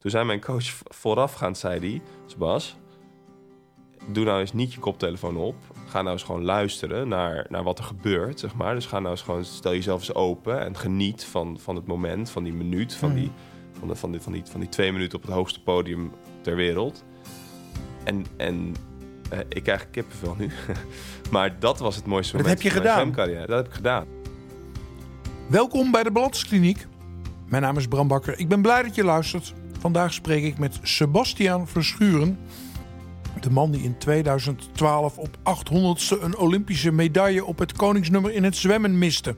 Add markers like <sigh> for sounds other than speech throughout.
Toen zei mijn coach voorafgaand, zei hij... Sebas, doe nou eens niet je koptelefoon op. Ga nou eens gewoon luisteren naar, naar wat er gebeurt, zeg maar. Dus ga nou eens gewoon, stel jezelf eens open en geniet van, van het moment, van die minuut, van, die, van, de, van, die, van, die, van die twee minuten op het hoogste podium ter wereld. En, en uh, ik krijg kippenvel nu. <laughs> maar dat was het mooiste dat moment heb je van mijn gedaan. Dat heb ik gedaan. Welkom bij de Balanskliniek. Mijn naam is Bram Bakker. Ik ben blij dat je luistert. Vandaag spreek ik met Sebastiaan Verschuren. De man die in 2012 op 800ste een Olympische medaille op het koningsnummer in het zwemmen miste.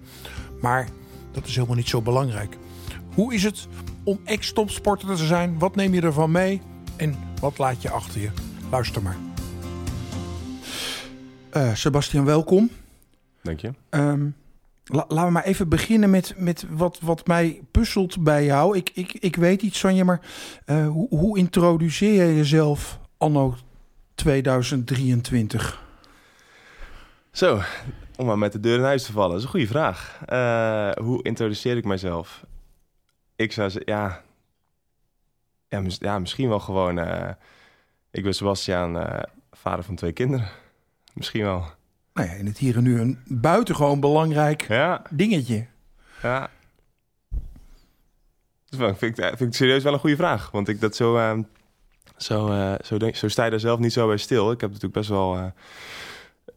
Maar dat is helemaal niet zo belangrijk. Hoe is het om ex-topsporter te zijn? Wat neem je ervan mee? En wat laat je achter je? Luister maar. Uh, Sebastian, welkom. Dank je. Um, la, laten we maar even beginnen met, met wat, wat mij puzzelt bij jou. Ik, ik, ik weet iets van je, maar uh, hoe, hoe introduceer je jezelf anno 2023? Zo, om maar met de deur in huis te vallen. Dat is een goede vraag. Uh, hoe introduceer ik mezelf? Ik zou zeggen, ja... Ja, mis, ja misschien wel gewoon... Uh, ik ben Sebastiaan, vader van twee kinderen. Misschien wel. Nou ja, in het hier en nu een buitengewoon belangrijk ja. dingetje. Ja. Dus wel, vind, ik, vind ik serieus wel een goede vraag. Want ik dat zo... Uh, zo, uh, zo, denk, zo sta je daar zelf niet zo bij stil. Ik heb natuurlijk best wel uh,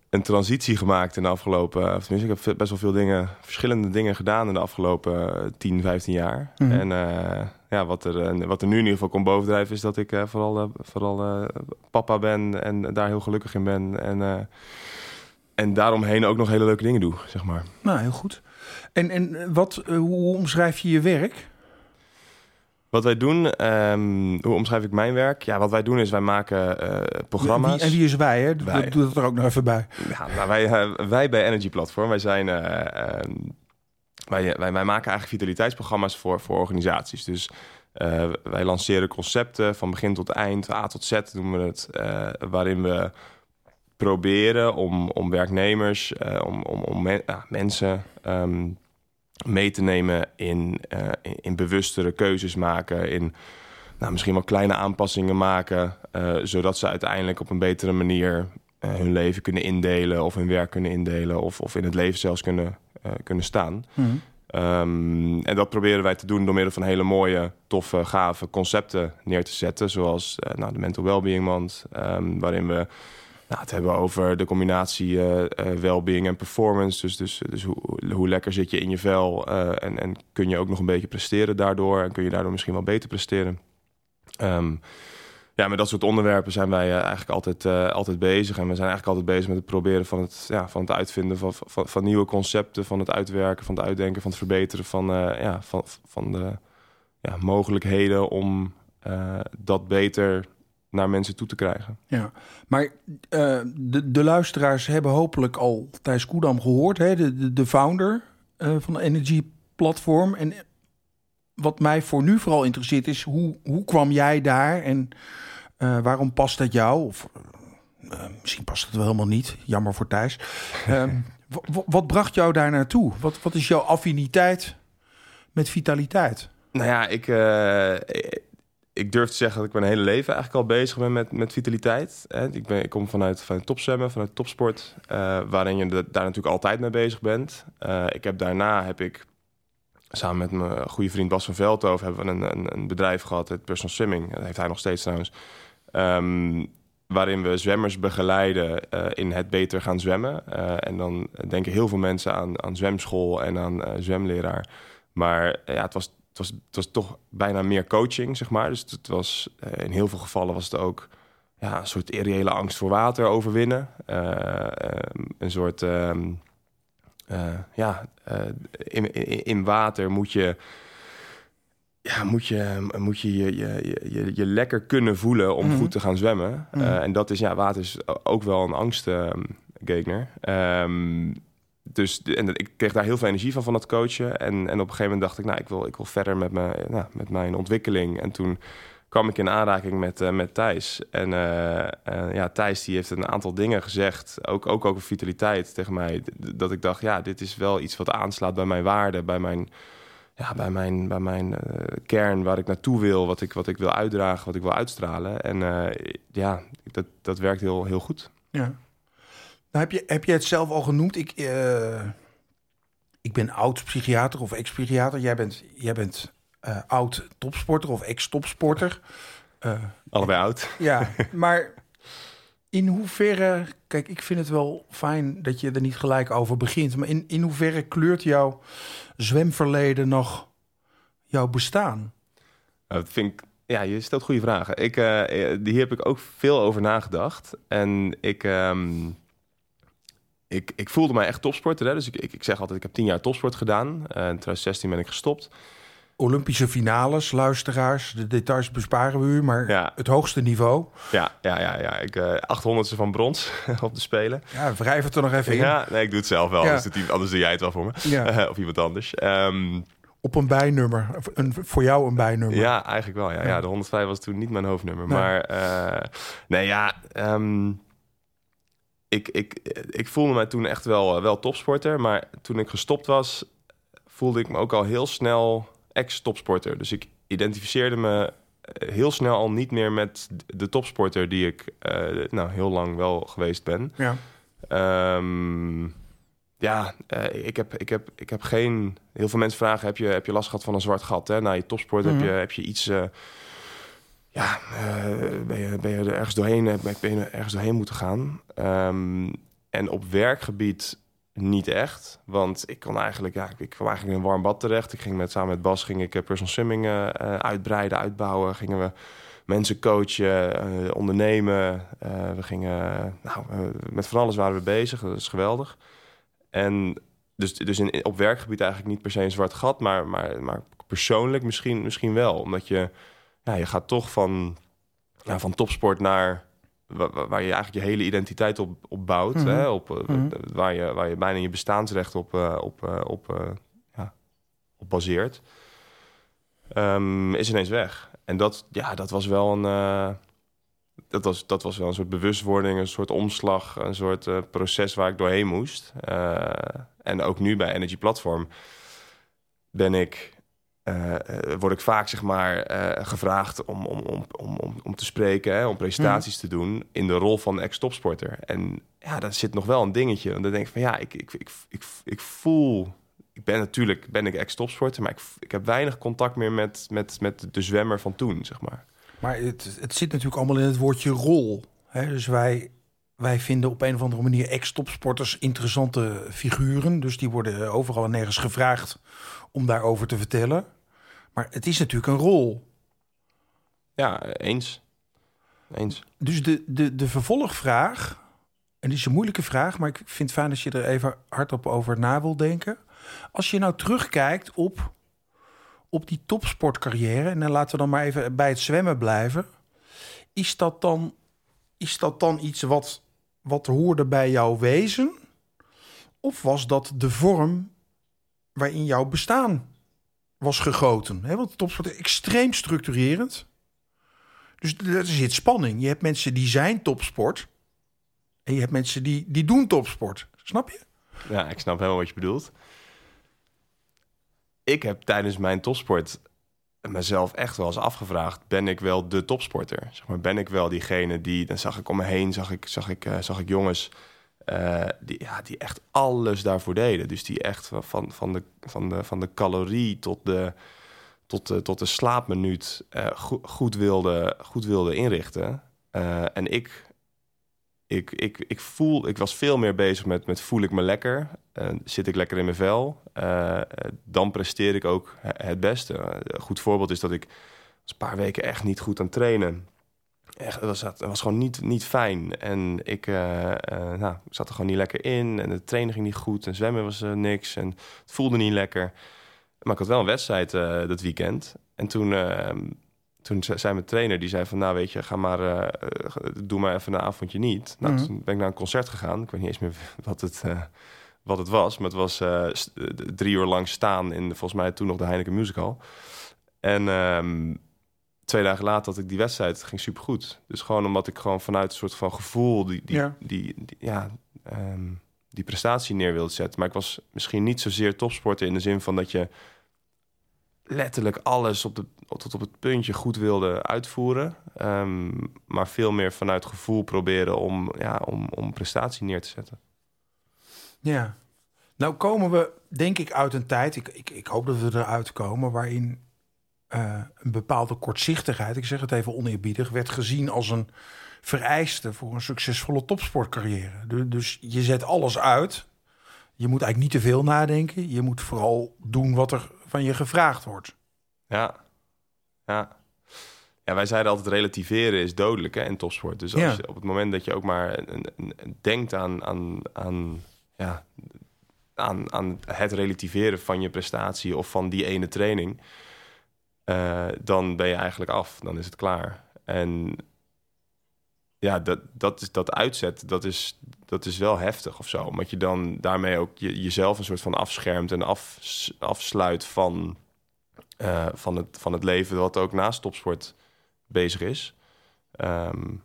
een transitie gemaakt in de afgelopen... Of tenminste, ik heb best wel veel dingen, verschillende dingen gedaan in de afgelopen 10, 15 jaar. Mhm. En ja, wat er, wat er nu in ieder geval komt bovendrijven... is dat ik vooral, vooral papa ben en daar heel gelukkig in ben. En, en daaromheen ook nog hele leuke dingen doe, zeg maar. Nou, heel goed. En, en wat, hoe omschrijf je je werk? Wat wij doen, um, hoe omschrijf ik mijn werk? Ja, wat wij doen is wij maken uh, programma's. Wie, en wie is wij, hè? Wij. Doe dat er ook nog even bij. Ja, nou, wij, uh, wij bij Energy Platform, wij zijn... Uh, wij, wij, wij maken eigenlijk vitaliteitsprogramma's voor, voor organisaties. Dus wij lanceren concepten van begin tot eind, A tot Z noemen we het, waarin we proberen om, om werknemers, om, om, om men, mensen... Um, mee te nemen in, uh, in, in, bewustere keuzes maken, in nou, misschien wel kleine aanpassingen maken, uh, zodat ze uiteindelijk op een betere manier hun leven kunnen indelen of hun werk kunnen indelen of, of in het leven zelfs kunnen, kunnen staan. Mm. Um, en dat proberen wij te doen door middel van hele mooie, toffe, gave concepten neer te zetten, zoals nou, de Mental Wellbeing Month, um, waarin we nou, het hebben over de combinatie uh, uh, well-being en performance. Dus, dus, dus hoe, hoe lekker zit je in je vel uh, en, en kun je ook nog een beetje presteren daardoor... en kun je daardoor misschien wel beter presteren. Um, ja, met dat soort onderwerpen zijn wij eigenlijk altijd, altijd bezig. En we zijn eigenlijk altijd bezig met het proberen van het, ja, van het uitvinden van, van, van nieuwe concepten... van het uitwerken, van het uitdenken, van het verbeteren... van, ja, van, van de ja, mogelijkheden om dat beter naar mensen toe te krijgen. Ja, maar uh, de, de luisteraars hebben hopelijk al Thijs Koedam gehoord, hè? De, de, de founder uh, van de Energy Platform. En wat mij voor nu vooral interesseert is, hoe, hoe kwam jij daar en uh, waarom past dat jou? Of misschien past het wel helemaal niet, jammer voor Thijs. <laughs> wat bracht jou daar naartoe? Wat, wat is jouw affiniteit met vitaliteit? Nou ja, ik, ik durf te zeggen dat ik mijn hele leven eigenlijk al bezig ben met, met vitaliteit. Ik, ben, ik kom vanuit, vanuit topzwemmen, vanuit topsport, uh, waarin je daar natuurlijk altijd mee bezig bent. Uh, ik heb daarna heb ik samen met mijn goede vriend Bas van Veldhoven hebben we een, een, een bedrijf gehad, het Personal Swimming. Dat heeft hij nog steeds trouwens. Um, waarin we zwemmers begeleiden uh, in het beter gaan zwemmen. en dan denken heel veel mensen aan, aan zwemschool en aan zwemleraar. Maar ja, het was het was, het was toch bijna meer coaching, zeg maar. Dus het was in heel veel gevallen was het ook ja, een soort irreële angst voor water overwinnen. Uh, uh, een soort uh, ja, in, in, in, water moet je. Ja, moet je moet je, je, je, je, je lekker kunnen voelen om mm. goed te gaan zwemmen. Mm. en dat is, ja, water is ook wel een angstgegner. Um, dus en ik kreeg daar heel veel energie van, van dat coachen. En, en op een gegeven moment dacht ik, nou, ik wil, ik wil verder met, me, nou, met mijn ontwikkeling. En toen kwam ik in aanraking met, uh, met Thijs. En uh, uh, ja, Thijs die heeft een aantal dingen gezegd, ook, ook over vitaliteit tegen mij. Dat ik dacht, ja, dit is wel iets wat aanslaat bij mijn waarden, bij mijn, ja, bij mijn, bij mijn eh, kern waar ik naartoe wil, wat ik, wat ik wil uitdragen, wat ik wil uitstralen. En eh, ja, dat, dat werkt heel, heel goed. Ja. Nou, heb, je, heb je het zelf al genoemd? Ik, uh, ik ben oud psychiater of ex-psychiater. Jij bent, jij bent oud topsporter of ex-topsporter. Allebei oud. Ja, <laughs> maar in hoeverre... Kijk, ik vind het wel fijn dat je er niet gelijk over begint. Maar in, in hoeverre kleurt jouw zwemverleden nog jouw bestaan? Nou, dat vind ik ja, je stelt goede vragen. Ik, uh, hier heb ik ook veel over nagedacht. En ik, um, ik, ik voelde mij echt topsporter. Hè? Dus ik, ik, ik, zeg altijd, ik heb tien jaar topsport gedaan. Uh, in 2016 ben ik gestopt. Olympische finales, luisteraars. De details besparen we u, maar ja. het hoogste niveau. Ja, ja, ja, ja. Ik uh, 800ste van brons <laughs> op de Spelen. Ja, wrijf het er nog even in. Ja, nee, ik doe het zelf wel. Ja. Dus anders doe jij het wel voor me. Ja. <laughs> of iemand anders. Um, op een bijnummer. Een, voor jou een bijnummer. Ja, eigenlijk wel. Ja, ja. ja de 105 was toen niet mijn hoofdnummer. Nee. Maar uh, nee, ja. Um, ik, ik, ik voelde mij toen echt wel, wel topsporter. Maar toen ik gestopt was, voelde ik me ook al heel snel ex-topsporter. Dus ik identificeerde me eh, heel snel al niet meer met de topsporter die ik uh, nou, heel lang wel geweest ben. Ja. Um, ja, uh, ik, heb, ik, heb, ik heb geen... Heel veel mensen vragen, heb je, heb je last gehad van een zwart gat? Hè? Na je topsport mm -hmm. heb, je, heb je iets... Uh, ja, uh, ben, je, ben je er ergens doorheen, ben je ergens doorheen moeten gaan. Um, en op werkgebied niet echt. Want ik kon eigenlijk, ja, ik kwam eigenlijk in een warm bad terecht. Ik ging met, samen met Bas ging ik personal swimming uitbreiden, uitbouwen. Gingen we mensen coachen, ondernemen. We gingen, nou, met van alles waren we bezig. Dat is geweldig. En dus, dus in, op werkgebied eigenlijk niet per se een zwart gat, maar, maar, maar persoonlijk misschien, misschien wel. Omdat je, ja, je gaat toch van, ja, van topsport naar waar, waar je eigenlijk je hele identiteit op, op bouwt. Mm -hmm. hè, op, mm -hmm. waar, je, waar je bijna je bestaansrecht op, uh, op, op, ja, op baseert. Um, is ineens weg. En dat, ja, dat was wel een dat was, dat was wel een soort bewustwording, een soort omslag, een soort uh, proces waar ik doorheen moest. Uh, en ook nu bij Energy Platform ben ik, uh, word ik vaak zeg maar gevraagd om, om, om, om, om te spreken, hè, om presentaties te doen in de rol van ex-topsporter. En ja, daar zit nog wel een dingetje. Want dan denk ik van ja, ik, ik, ik, ik, ik voel ik ben natuurlijk ben ik ex-topsporter, maar ik, ik heb weinig contact meer met, met, met de zwemmer van toen, zeg maar. Maar het, het zit natuurlijk allemaal in het woordje rol. Hè? Dus wij, wij vinden op een of andere manier ex-topsporters interessante figuren. Dus die worden overal en nergens gevraagd om daarover te vertellen. Maar het is natuurlijk een rol. Ja, eens. Eens. Dus de, de, de vervolgvraag, en die is een moeilijke vraag, maar ik vind het fijn als je er even hardop over na wil denken. Als je nou terugkijkt op op die topsportcarrière, en dan laten we dan maar even bij het zwemmen blijven. Is dat dan, is dat dan iets wat, wat hoorde bij jouw wezen? Of was dat de vorm waarin jouw bestaan was gegoten? He, want topsport is extreem structurerend. Dus er zit spanning. Je hebt mensen die zijn topsport. En je hebt mensen die, die doen topsport. Snap je? Ja, ik snap helemaal wat je bedoelt ik heb tijdens mijn topsport mezelf echt wel eens afgevraagd: ben ik wel de topsporter? Zeg maar, ben ik wel diegene die. Dan zag ik om me heen, zag ik, zag ik, uh, zag ik jongens. Uh, die, ja, die echt alles daarvoor deden. Dus die echt van, van, de, van, de, van de calorie tot de, tot tot de slaapminuut uh, goed, goed, wilde, goed wilde inrichten. en ik ik, ik, ik, voel, ik was veel meer bezig met, met voel ik me lekker? Zit ik lekker in mijn vel? Dan presteer ik ook het beste. een goed voorbeeld is dat ik een paar weken echt niet goed aan trainen. Echt, het was, was gewoon niet, niet fijn. En ik uh, nou, zat er gewoon niet lekker in. En de training ging niet goed. En zwemmen was niks. En het voelde niet lekker. Maar ik had wel een wedstrijd dat weekend. En toen ehm, toen zei mijn trainer, die zei van... nou weet je, ga maar, doe maar even een avondje niet. Nou, mm. Toen ben ik naar een concert gegaan. Ik weet niet eens meer <laughs> wat het, wat het was. Maar het was drie uur lang staan in volgens mij toen nog de Heineken Musical. En um, twee dagen later had ik die wedstrijd. Het ging supergoed. Dus gewoon omdat ik gewoon vanuit een soort van gevoel... die, die, ja. die, die ja, um, die prestatie neer wilde zetten. Maar ik was misschien niet zozeer topsporter in de zin van dat je letterlijk alles op de, tot op het puntje goed wilde uitvoeren. Ehm, maar veel meer vanuit gevoel proberen om, ja, om, om prestatie neer te zetten. Ja. Nou komen we, denk ik, uit een tijd... Ik, ik, ik hoop dat we eruit komen... waarin uh, een bepaalde kortzichtigheid... ik zeg het even oneerbiedig... werd gezien als een vereiste voor een succesvolle topsportcarrière. Dus je zet alles uit. Je moet eigenlijk niet te veel nadenken. Je moet vooral doen wat er van je gevraagd wordt. Ja, ja. Ja, wij zeiden altijd relativeren is dodelijk hè, in topsport. Dus als je, op het moment dat je ook maar een, een, denkt aan, aan, aan, ja, aan, aan het relativeren van je prestatie of van die ene training, uh, dan ben je eigenlijk af. Dan is het klaar. En ja, dat, dat, is, dat uitzet, dat is, dat is wel heftig of zo. Omdat je dan daarmee ook je, jezelf een soort van afschermt en af, afsluit van, uh, van, het, van het leven wat ook naast topsport bezig is. Um,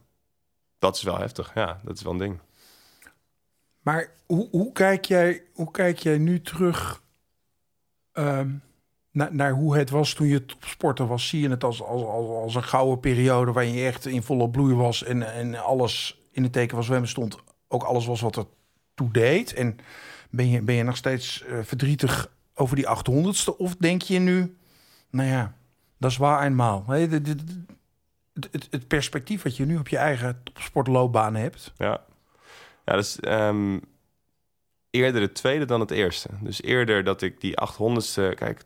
dat is wel heftig, ja, dat is wel een ding. Maar hoe, hoe, kijk, jij, hoe kijk jij nu terug um, naar, naar hoe het was toen je topsporter was? Zie je het als, als, als, als een gouden periode waar je echt in volle bloei was en, en alles in het teken van zwemmen stond? Ook alles was wat er toe deed? En ben je, ben je nog steeds uh, verdrietig over die 800ste? Of denk je nu, nou ja, dat is waar eenmaal. Het, het, perspectief wat je nu op je eigen topsportloopbaan hebt. Ja, ja is um, eerder het tweede dan het eerste. Dus eerder dat ik die 800ste... Kijk,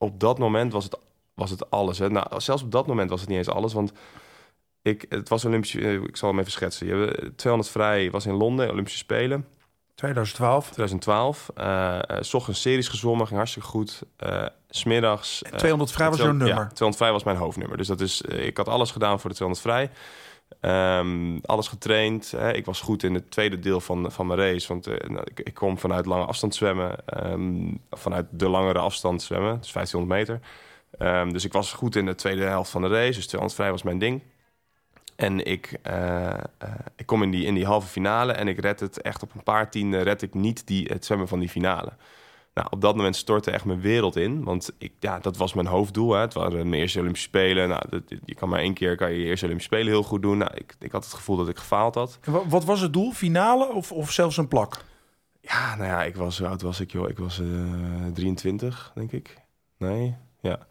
op dat moment was het, was het alles. Hè. Nou, zelfs op dat moment was het niet eens alles, want... Ik, het was Olympisch, eh, ik zal hem even schetsen. Je hebt 200 vrij was in Londen, Olympische Spelen. 2012. 2012. Uh, uh, ochtends series gezwommen, ging hartstikke goed. Uh, smiddags... Uh, 200 vrij was jouw nummer? Ja, 200 vrij was mijn hoofdnummer. Dus dat is, ik had alles gedaan voor de 200 vrij. Um, alles getraind. Hè. Ik was goed in het tweede deel van, van mijn race. Want nou, ik, ik, kom vanuit lange afstand zwemmen. Um, vanuit de langere afstand zwemmen. Dus 1500 meter. Um, dus ik was goed in de tweede helft van de race. Dus 200 vrij was mijn ding. En ik, uh, uh, ik kom in die, in die halve finale en ik red het echt op een paar tienden red ik niet die, het zwemmen van die finale. Nou, op dat moment stortte echt mijn wereld in. Want ik, ja, dat was mijn hoofddoel. Hè. Het waren mijn eerste Olympische Spelen. Nou, dat, je kan maar één keer kan je, je eerste Olympische Spelen heel goed doen. Nou, ik, ik had het gevoel dat ik gefaald had. En wat was het doel? Finale of, of zelfs een plak? Ja, nou ja, ik was, hoe oud was ik joh? Ik was uh, 23, denk ik. Nee, ja.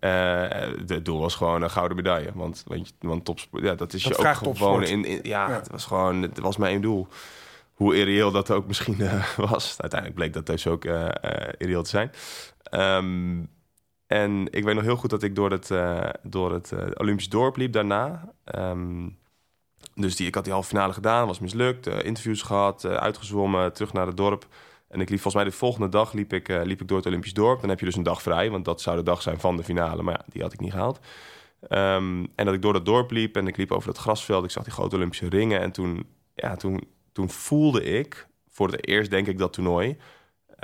Uh, het doel was gewoon een gouden medaille. Want, want, want topsport, ja, dat is dat je ook gewoon in, in ja, ja, het was gewoon, het was mijn doel. Hoe irreëel dat ook misschien uh, <laughs> was. Uiteindelijk bleek dat dus ook uh, te zijn. Um, en ik weet nog heel goed dat ik door het, door het Olympisch dorp liep daarna. Um, dus die, ik had die halve finale gedaan, was mislukt. interviews gehad, uitgezwommen, terug naar het dorp. En ik liep volgens mij de volgende dag liep ik, liep ik door het Olympisch dorp. Dan heb je dus een dag vrij, want dat zou de dag zijn van de finale. Maar ja, die had ik niet gehaald. Um, en dat ik door dat dorp liep en ik liep over dat grasveld. Ik zag die grote Olympische ringen. En toen, ja, toen, toen voelde ik, voor het eerst denk ik dat toernooi...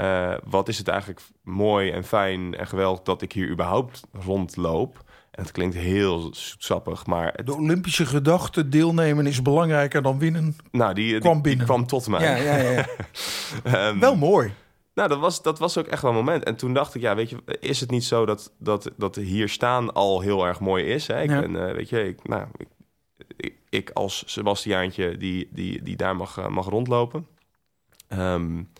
Uh, wat is het eigenlijk mooi en fijn en geweldig dat ik hier überhaupt rondloop. En het klinkt heel zoetsappig, maar... Het... De Olympische gedachte, deelnemen is belangrijker dan winnen, nou, die, kwam binnen. Die kwam tot mij. Ja, ja, ja. um, <laughs> Wel mooi. Nou, dat was, dat was ook echt wel een moment. En toen dacht ik, ja, weet je, is het niet zo dat, dat, dat hier staan al heel erg mooi is? Hè? Ik ja. ben, uh, weet je, ik, nou, ik, ik, als Sebastiaantje die, die, die daar mag, uh, mag rondlopen. Um,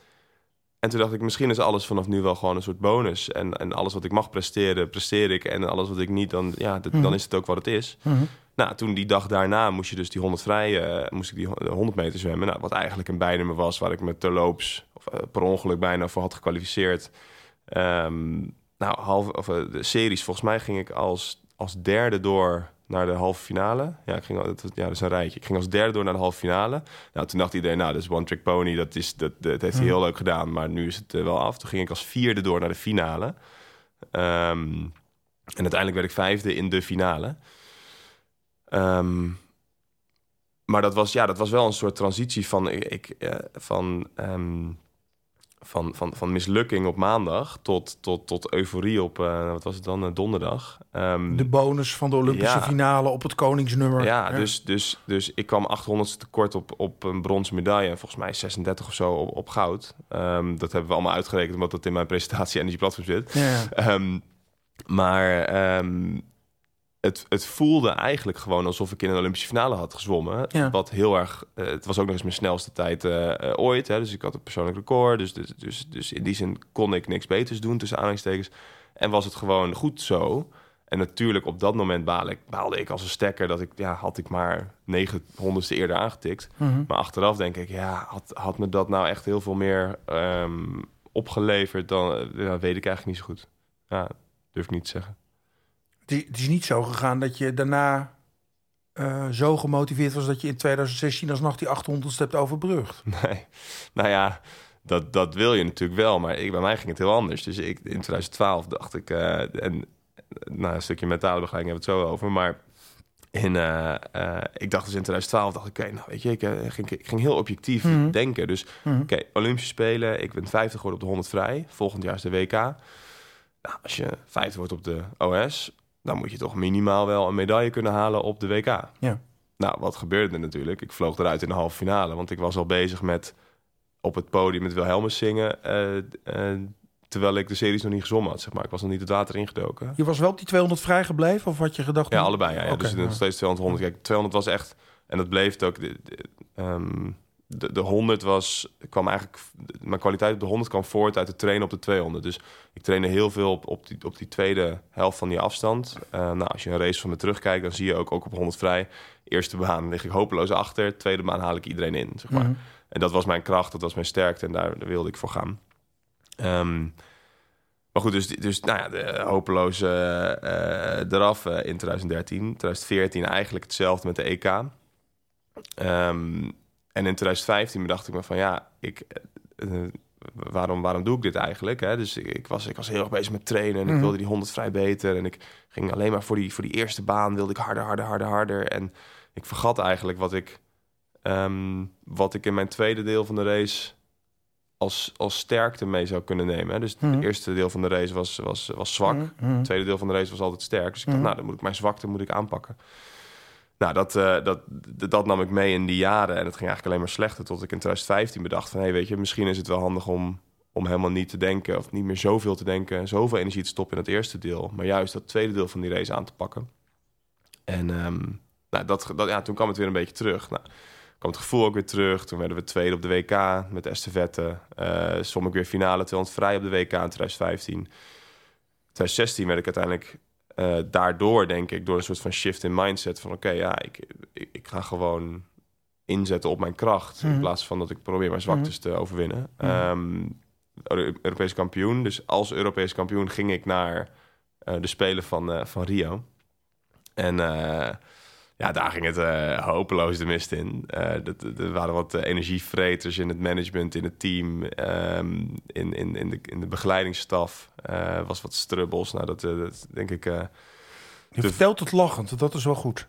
en toen dacht ik, misschien is alles vanaf nu wel gewoon een soort bonus. En, en alles wat ik mag presteren, presteer ik. En alles wat ik niet, dan, ja, mm. dan is het ook wat het is. Mm-hmm. Nou, toen die dag daarna moest je dus die 100 vrij, uh, moest ik die 100 meter zwemmen. Nou, wat eigenlijk een bijnummer was, waar ik me terloops, of uh, per ongeluk bijna voor had gekwalificeerd. Um, nou, half, of, uh, de series, volgens mij ging ik als, als derde door naar de halve finale. Ja, ik ging, dat, ja, dat is een rijtje. Ik ging als derde door naar de halve finale. Nou, toen dacht iedereen, nou, dat is one trick pony. Dat, is, dat, dat heeft hij heel leuk gedaan, maar nu is het uh, wel af. Toen ging ik als vierde door naar de finale. Um, en uiteindelijk werd ik vijfde in de finale. Um, maar dat was, ja, dat was wel een soort transitie van... Ik, uh, van um, van, van, van mislukking op maandag tot, tot, tot euforie op, uh, wat was het dan, uh, donderdag. Um, de bonus van de Olympische ja, finale op het koningsnummer. Ja, ja, Dus, dus, dus ik kwam 800 tekort op, op een bronzen medaille. En volgens mij 36 of zo op, op goud. Um, dat hebben we allemaal uitgerekend, omdat dat in mijn presentatie Energy Platform zit. Ja. Um, Maar ehm, het, het voelde eigenlijk gewoon alsof ik in een Olympische finale had gezwommen. Ja. Wat heel erg. eh, het was ook nog eens mijn snelste tijd eh, eh, ooit. Hè, dus ik had een persoonlijk record. Dus, dus, dus, dus in die zin kon ik niks beters doen tussen aanhalingstekens. En was het gewoon goed zo. En natuurlijk op dat moment baalde ik, baalde ik als een stekker dat ik, ja, had ik maar negen honderdste eerder aangetikt. Mhm. Maar achteraf denk ik, ja, had, had me dat nou echt heel veel meer ehm, opgeleverd dan, ja, weet ik eigenlijk niet zo goed. Ja, durf ik niet te zeggen. Het is, het is niet zo gegaan dat je daarna eh, zo gemotiveerd was dat je in 2016 alsnog die 800ste hebt overbrugd. <laughs> Nee, nou ja, dat, dat wil je natuurlijk wel, maar ik, bij mij ging het heel anders. Dus ik, in 2012 dacht ik, eh, en nou, een stukje mentale begeleiding hebben we het zo over, maar in, eh, ik dacht dus in 2012, dacht ik, oké, nou weet je, ik, ging, ik ging heel objectief Mhm. denken. Dus Mhm. oké, Olympische Spelen, ik ben 50 geworden op de 100 vrij, volgend jaar is de WK. Nou, als je 50 wordt op de OS, dan moet je toch minimaal wel een medaille kunnen halen op de WK. Ja. Nou, wat gebeurde er natuurlijk? Ik vloog eruit in de halve finale, want ik was al bezig met op het podium met Wilhelmus zingen, eh, eh, terwijl ik de series nog niet gezwommen had, zeg maar. Ik was nog niet het water ingedoken. Je was wel op die 200 vrijgebleven of had je gedacht... Ja, allebei. Ja, ja. Dus ja. nog steeds 200, 100. Kijk, 200 was echt... En dat bleef het ook... De, de, ehm, de, de 100 was... kwam eigenlijk... Mijn kwaliteit op de 100 kwam voort uit het trainen op de 200. Dus ik trainde heel veel op, op, die, op die tweede helft van die afstand. Eh, nou, als je een race van me terugkijkt... dan zie je ook, ook op 100 vrij... Eerste baan lig ik hopeloos achter. Tweede baan haal ik iedereen in, zeg maar. Mhm. En dat was mijn kracht, dat was mijn sterkte en daar, daar wilde ik voor gaan. Ehm, maar goed, dus, dus nou ja, de hopeloze eh, eh, eraf in 2013. 2014 eigenlijk hetzelfde met de EK. Ehm, en in 2015 bedacht ik me van ja, ik, eh, eh, waarom, waarom doe ik dit eigenlijk? Hè? Dus ik, ik was, ik was heel erg bezig met trainen en Mhm. ik wilde die 100 vrij beter. En ik ging alleen maar voor die, voor die eerste baan wilde ik harder, harder, harder, harder. En ik vergat eigenlijk wat ik, ehm, wat ik in mijn tweede deel van de race als, als sterkte mee zou kunnen nemen. Hè? Dus Mhm. het eerste deel van de race was, was, was zwak. Mhm, mhm. Het tweede deel van de race was altijd sterk. Dus ik dacht, Mhm. nou, dan moet ik mijn zwakte moet ik aanpakken. Nou, dat, eh, dat, dat, nam ik mee in die jaren. En het ging eigenlijk alleen maar slechter. Tot ik in 2015 bedacht van... hé, hey, weet je, misschien is het wel handig om, om helemaal niet te denken... of niet meer zoveel te denken... zoveel energie te stoppen in het eerste deel. Maar juist dat tweede deel van die race aan te pakken. En ehm, nou, dat, dat, ja, toen kwam het weer een beetje terug. Nou, kwam het gevoel ook weer terug. Toen werden we tweede op de WK met de estafette. Eh ik weer finale 200 vrij op de WK in 2015. 2016 werd ik uiteindelijk eh, daardoor, denk ik, door een soort van shift in mindset van oké, ja, ik, ik, ik ga gewoon inzetten op mijn kracht Mhm. in plaats van dat ik probeer mijn zwaktes te overwinnen. Mhm. Euro- Europees kampioen. Dus als Europees kampioen ging ik naar eh, de Spelen van, eh, van Rio. En ja, daar ging het eh, hopeloos de mist in. Eh, er waren wat eh, energievreters in het management, in het team, ehm, in, in, in, de, in de begeleidingsstaf. Was wat strubbels. Nou, dat, dat denk ik... Je vertelt het lachend, dat is wel goed.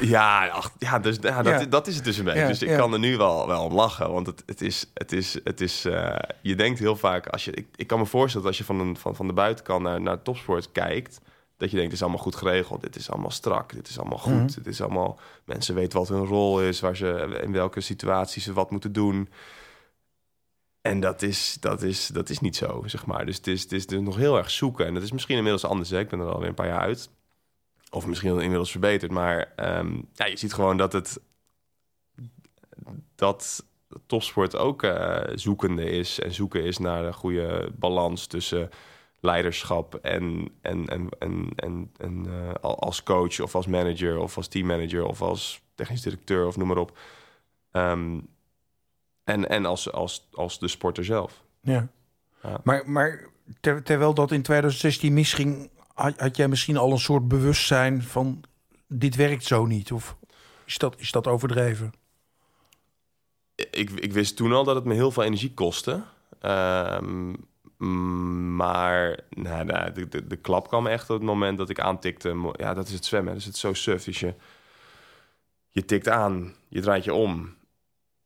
ja, ach, ja, dus, ja, dat, Ja. dat is het dus een beetje. Ja, dus ik kan er nu wel, wel om lachen. Want het, het is... Het is, het is je denkt heel vaak... Als je, ik, ik kan me voorstellen dat als je van, een, van, van de buitenkant naar, naar topsport kijkt... dat je denkt, het is allemaal goed geregeld. Dit is allemaal strak. Dit is allemaal goed. Mhm. Het is allemaal... Mensen weten wat hun rol is. Waar ze, in welke situaties ze wat moeten doen. En dat is, dat, is, dat is niet zo, zeg maar. Dus het is, het is dus nog heel erg zoeken. En dat is misschien inmiddels anders. Hè? Ik ben er alweer een paar jaar uit. Of misschien inmiddels verbeterd. Maar ehm, ja, je ziet gewoon dat het... Dat topsport ook eh, zoekende is. En zoeken is naar een goede balans tussen leiderschap en, en, en, en, en, en eh, al- als coach of als manager of als teammanager of als technisch directeur of noem maar op. Ehm, en en als, als, als de sporter zelf. Ja. Ja. Maar, maar ter- terwijl dat in 2016 misging, had, had jij misschien al een soort bewustzijn van dit werkt zo niet? Of is dat, is dat overdreven? ik, ik wist toen al dat het me heel veel energie kostte. Ehm, maar nou, nou, de, de, de klap kwam echt op het moment dat ik aantikte. Ja, dat is het zwemmen. Dat is het zo suf. Dus je, je tikt aan, je draait je om.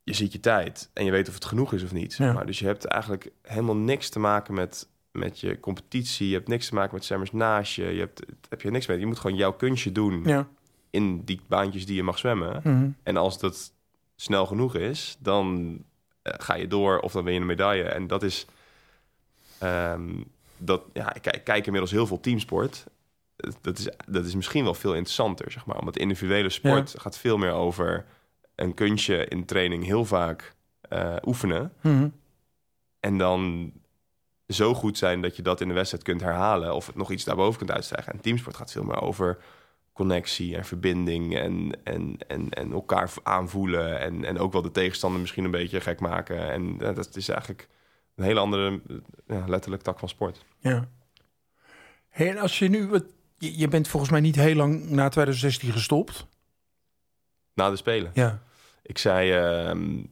Je ziet je tijd en je weet of het genoeg is of niet. Ja. Maar. Dus je hebt eigenlijk helemaal niks te maken met, met je competitie. Je hebt niks te maken met zwemmers naast je. Je hebt, heb je niks mee. Je moet gewoon jouw kunstje doen Ja. in die baantjes die je mag zwemmen. Mhm. En als dat snel genoeg is, dan eh, ga je door of dan win je een medaille. En dat is, ehm, dat, ja, ik, kijk- ik kijk inmiddels heel veel teamsport. Dat is, dat is misschien wel veel interessanter, zeg maar. Omdat individuele sport gaat veel meer over een kunstje in training heel vaak eh, oefenen. Mhm. En dan zo goed zijn dat je dat in de wedstrijd kunt herhalen. Of het nog iets daarboven kunt uitstijgen. En teamsport gaat veel meer over connectie en verbinding. En, en, en, en elkaar aanvoelen. En, en ook wel de tegenstander misschien een beetje gek maken. En dat is eigenlijk een hele andere, eh, ja, letterlijk tak van sport. Ja. Hey, en als je nu... wat- Je, je bent volgens mij niet heel lang na 2016 gestopt. Na de Spelen. Ja. Ik zei... ehm,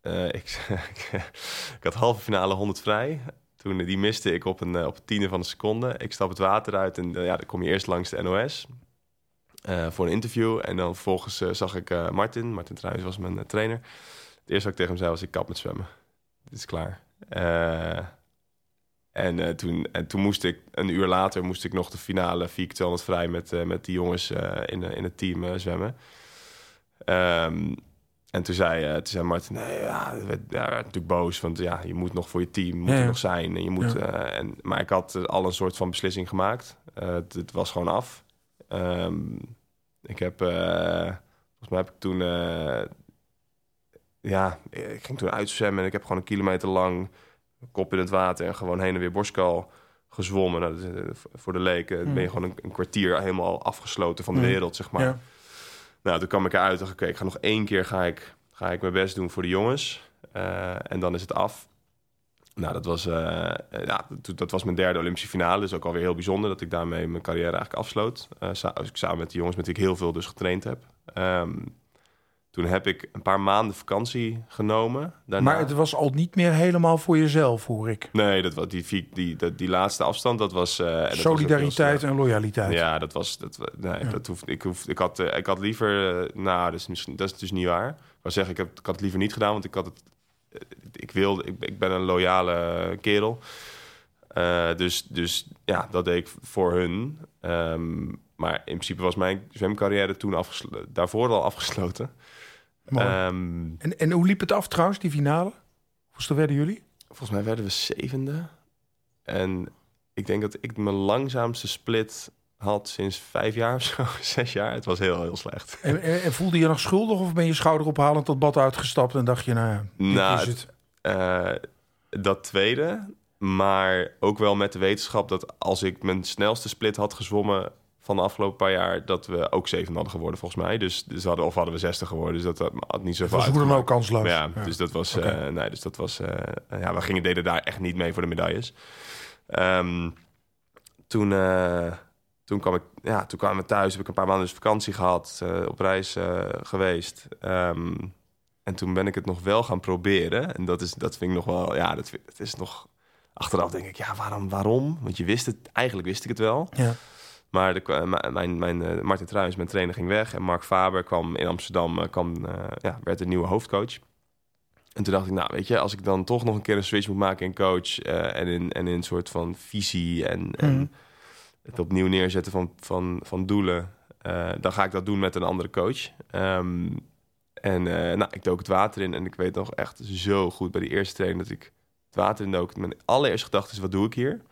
eh, ik, <laughs> ik had halve finale 100 vrij. Toen eh, die miste ik op een, op een tiende van een seconde. Ik stap het water uit en ja, dan kom je eerst langs de NOS voor een interview. En dan vervolgens zag ik Martin. Martin Truijs was mijn trainer. Het eerste wat ik tegen hem zei was, ik kap met zwemmen. Het is klaar. Eh, en, eh, toen, en toen moest ik, een uur later, moest ik nog de finale 4 keer 200 vrij met, eh, met die jongens in, in het team zwemmen. Ehm, en toen zei, toen zei Martin, nee, ja, werd, ja, werd natuurlijk boos. Want ja, je moet nog voor je team moet Ja, er ja. nog zijn. En je moet, en, maar ik had al een soort van beslissing gemaakt. Het, het was gewoon af. Ehm, ik heb, volgens mij heb ik toen, ja, ik ging toen uitzwemmen. En ik heb gewoon een kilometer lang kop in het water en gewoon heen en weer borstkal gezwommen. Nou, dat is, eh, voor de leken Mm. ben je gewoon een, een kwartier helemaal afgesloten van de Mm. wereld, zeg maar. ja. Nou, toen kwam ik eruit en dacht ik, ga nog één keer ga ik, ga ik mijn best doen voor de jongens. Eh, en dan is het af. Nou, dat was, eh, ja, dat, dat was mijn derde Olympische finale. Dus ook alweer heel bijzonder dat ik daarmee mijn carrière eigenlijk afsloot. Sa- dus ik samen met de jongens met wie ik heel veel dus getraind heb. Ehm, toen heb ik een paar maanden vakantie genomen. Daarna. Maar het was al niet meer helemaal voor jezelf, hoor ik. Nee, dat, was die, die, die, die, laatste afstand, dat was... eh, dat Solidariteit en loyaliteit. Ja, dat was. Dat, nee, Ja. dat hoeft. Ik, hoef, ik, had, eh, ik had liever. eh, nou, dat is, misschien, dat is dus niet waar. Ik wou zeggen, ik, heb, ik had het liever niet gedaan, want ik had het. Ik wilde. Ik, ik ben een loyale kerel. Dus, dus ja, dat deed ik voor hun. Ehm, maar in principe was mijn zwemcarrière toen afgesloten. Daarvoor al afgesloten. Ehm, en, en hoe liep het af trouwens, die finale? Hoeveel werden jullie? volgens mij werden we zevende. En ik denk dat ik mijn langzaamste split had sinds vijf jaar of zo, <laughs> zes jaar. Het was heel, heel slecht. En, en, en voelde je nog schuldig of ben je schouderophalend dat bad uitgestapt en dacht je, nou Nou, is het. Eh, dat tweede, maar ook wel met de wetenschap dat als ik mijn snelste split had gezwommen van de afgelopen paar jaar, dat we ook zeven hadden geworden volgens mij. Dus, dus hadden, of hadden we zestig geworden, dus dat had, had niet Het zoveel was hoe dan ook kansloos. Ja, Ja. dus dat was, eh, nee, dus dat was, eh, ja, we gingen deden daar echt niet mee voor de medailles. Ehm, toen, eh, toen kwam ik, ja, toen kwamen we thuis, heb ik een paar maanden dus vakantie gehad, eh, op reis geweest. Ehm, en toen ben ik het nog wel gaan proberen. En dat is, dat vind ik nog wel, ja, dat, vind- dat is nog achteraf denk ik, ja, waarom, waarom? Want je wist het, eigenlijk wist ik het wel. Ja. Maar de, mijn, mijn, eh, Martin Truijs, mijn trainer, ging weg. En Mark Faber kwam in Amsterdam, eh, kwam, eh, ja, werd de nieuwe hoofdcoach. En toen dacht ik, nou weet je, als ik dan toch nog een keer een switch moet maken in coach... en, in, en in een soort van visie en, en Mhm. het opnieuw neerzetten van, van, van doelen... dan ga ik dat doen met een andere coach. Ehm, en nou, ik dook het water in en ik weet nog echt zo goed bij die eerste training... dat ik het water in dook. Mijn allereerste gedachte is, wat doe ik hier?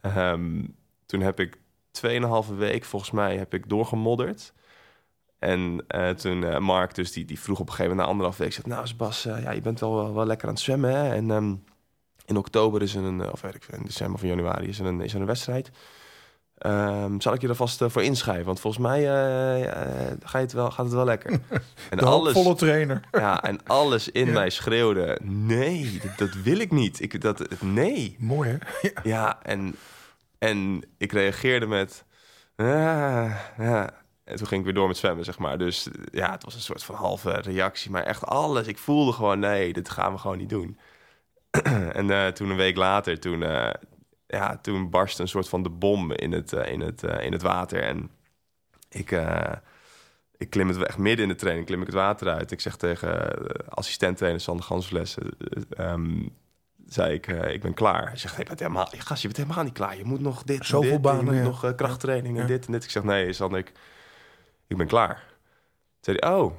Ehm, toen heb ik 2,5 week volgens mij heb ik doorgemodderd. En eh, toen eh, Mark, dus die, die vroeg op een gegeven moment na anderhalf week... zegt, nou Sebas, eh, ja, je bent wel, wel, wel lekker aan het zwemmen, hè? En ehm, in oktober is er een, of weet ik in december of januari is er een, is er een wedstrijd. Ehm, zal ik je er vast voor inschrijven? Want volgens mij ga je het wel, gaat het wel lekker. <laughs> En De hoopvolle trainer. <laughs> ja, en alles in Ja. mij schreeuwde... nee, dat, dat wil ik niet. Ik, dat, nee. Mooi hè? Ja, en, en ik reageerde met... "Ah, ja. En toen ging ik weer door met zwemmen, zeg maar. Dus ja, het was een soort van halve reactie. Maar echt alles. Ik voelde gewoon, nee, dit gaan we gewoon niet doen. <clears throat> en eh, toen een week later, toen, eh, ja, toen barstte een soort van de bom in het, eh, in het, in het water. En ik, ik klim het echt midden in de training, klim ik het water uit. Ik zeg tegen assistent-trainer Sander Gansfles... eh, eh, ehm, zei ik, eh, ik ben klaar. Hij zegt, je bent helemaal, gast, je bent helemaal niet klaar. Je moet nog dit, Zoveel dit, banen, je moet ja. nog eh, krachttraining en Ja. dit en dit. Ik zeg, nee, Sander, ik, ik ben klaar. Toen zei hij, oh,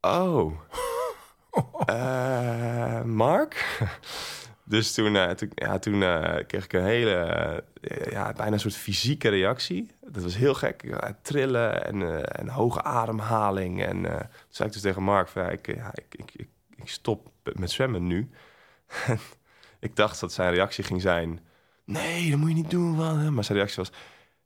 oh, <laughs> Eh, Mark, <laughs> Dus toen, toen, ja, toen kreeg ik een hele, ja, bijna een soort fysieke reactie. Dat was heel gek. Trillen en, en hoge ademhaling. En toen zei ik dus tegen Mark, van, ik, ja, ik, ik, ik, ik stop met zwemmen nu. Ik dacht dat zijn reactie ging zijn... Nee, dat moet je niet doen. Man. Maar zijn reactie was...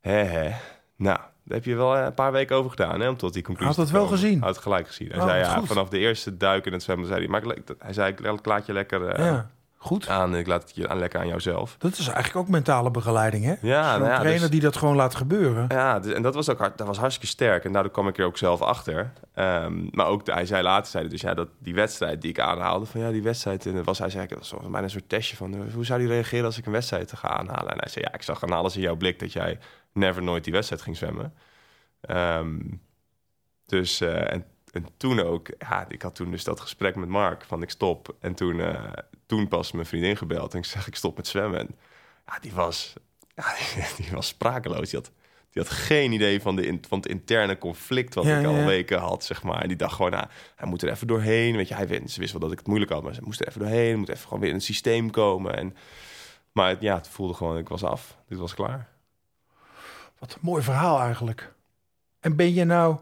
Hè, hè. Nou, daar heb je wel een paar weken over gedaan, hè, om tot die conclusie Had het wel gezien? Had het gelijk gezien. Hij oh, zei, ja, vanaf de eerste duik in het zwemmen, zei hij... Maar hij zei, ik laat je lekker... ja. Goed. Aan, ik laat het je aan lekker aan jouzelf. Dat is eigenlijk ook mentale begeleiding, hè? Ja, nou ja trainer dus, die dat gewoon laat gebeuren. Ja, dus, en dat was ook hard, dat was hartstikke sterk. En daardoor kwam ik er ook zelf achter. Um, maar ook, hij zei later, zei dus ja, dat die wedstrijd die ik aanhaalde, van ja, die wedstrijd, en was hij zei, dat was bijna een soort testje van, hoe zou hij reageren als ik een wedstrijd ga aanhalen? En hij zei, ja, ik zag aan alles in jouw blik dat jij never nooit die wedstrijd ging zwemmen. Um, dus, uh, en, en toen ook, ja, ik had toen dus dat gesprek met Mark van ik stop. En toen, uh, toen pas mijn vriendin gebeld en ik zeg ik stop met zwemmen. En, ja, die was, ja, <laughs> die, was sprakeloos. Die had, die had geen idee van, de, van het interne conflict wat ik al weken had, zeg maar. En die dacht gewoon, nou, hij moet er even doorheen. Weet je, hij wist, ze wist wel dat ik het moeilijk had, maar ze moest er even doorheen. Moet even gewoon weer in het systeem komen. En, maar ja, het voelde gewoon, ik was af. Dit was klaar. Wat een mooi verhaal eigenlijk. En ben je nou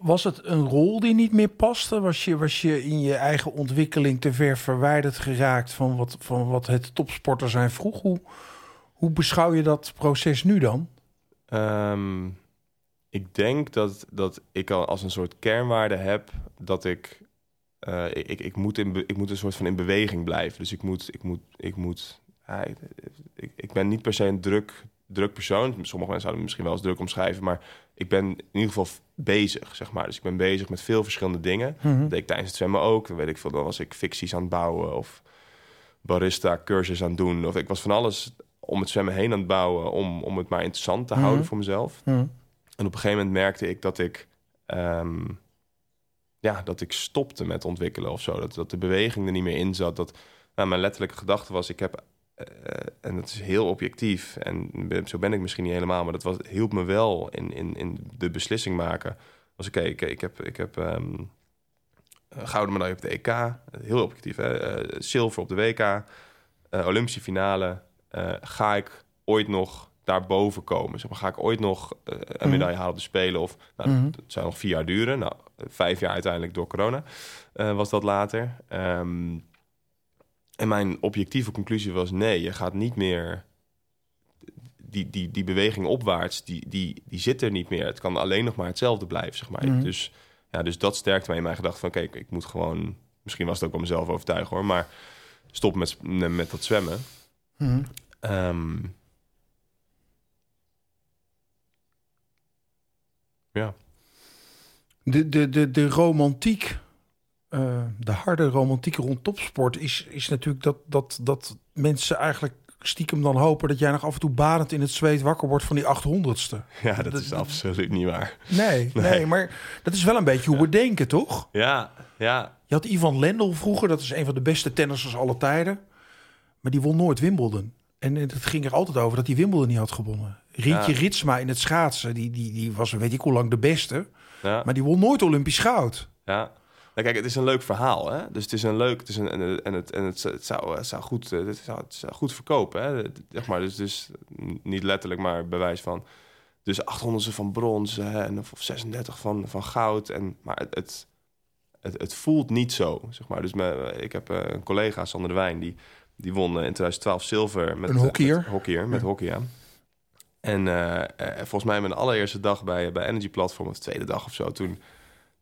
was het een rol die niet meer paste? Was je, was je in je eigen ontwikkeling te ver verwijderd geraakt van wat, van wat het topsporter zijn vroeg? Hoe, hoe beschouw je dat proces nu dan? Ehm, ik denk dat, dat ik al als een soort kernwaarde heb dat ik, uh, ik, ik, moet in, ik moet een soort van in beweging blijven. Dus ik moet, ik moet, ik moet, ik, ik ben niet per se een druk, druk persoon. Sommige mensen zouden misschien wel eens druk omschrijven, maar ik ben in ieder geval bezig, zeg maar. Dus ik ben bezig met veel verschillende dingen. Mm Dat deed ik tijdens het zwemmen ook. Dan weet ik veel, dan was ik ficties aan het bouwen of barista cursus aan het doen. Of ik was van alles om het zwemmen heen aan het bouwen om, om het maar interessant te houden mhm. voor mezelf. Mhm. En op een gegeven moment merkte ik dat ik ehm, ja, dat ik stopte met ontwikkelen of zo. Dat, dat de beweging er niet meer in zat. Dat nou, mijn letterlijke gedachte was: ik heb en dat is heel objectief. En zo ben ik misschien niet helemaal, maar dat was, hielp me wel in, in, in de beslissing maken. Als ik kijk, ik heb, ik heb um, gouden medaille op de EK, heel objectief, hè? Uh, zilver op de WK, uh, Olympische finale. ga ik ooit nog daarboven komen? Zeg maar, ga ik ooit nog een mhm. medaille halen op de Spelen? Of nou, mm dat zou nog vier jaar duren. Nou, vijf jaar uiteindelijk door corona was dat later. Um, en mijn objectieve conclusie was: nee, je gaat niet meer. Die, die, die beweging opwaarts, die, die, die zit er niet meer. Het kan alleen nog maar hetzelfde blijven, zeg maar. Mhm. Dus, ja, dus dat sterkte mij in mijn gedachte van... kijk, ik moet gewoon... Misschien was het ook wel mezelf overtuigen, hoor. Maar stop met, met dat zwemmen. Mhm. Ehm, ja. De, de, de, de romantiek uh, de harde romantiek rond topsport is, is natuurlijk dat, dat, dat mensen eigenlijk stiekem dan hopen dat jij nog af en toe badend in het zweet wakker wordt van die 800ste. <laughs> Ja, dat, is absoluut niet waar. <laughs> Nee, nee, maar dat is wel een beetje hoe we denken, toch? Ja, ja. Je had Ivan Lendl vroeger, dat is een van de beste tennissers aller tijden. Maar die won nooit Wimbledon. En het ging er altijd over dat hij Wimbledon niet had gewonnen. Rietje Ritsma in het schaatsen, die, die, die was weet ik hoe lang de beste. Ja. Maar die won nooit Olympisch goud. Ja. Nou, kijk, het is een leuk verhaal, hè? Dus het is een leuk, het is een, en het, en het, het, zou, het zou goed, het zou, het zou goed verkopen, hè? Zeg maar, dus, dus niet letterlijk, maar bewijs van. Dus 800 van brons hè, en of 36 van, van goud. En, maar het, het, het, het voelt niet zo, zeg maar. Dus me, ik heb eh, een collega, Sander de Wijn, die, die won in 2012 zilver met een hockeyer. Met, hockeyer, met hockey, ja. En uh, volgens mij mijn allereerste dag bij, bij Energy Platform, of tweede dag of zo, toen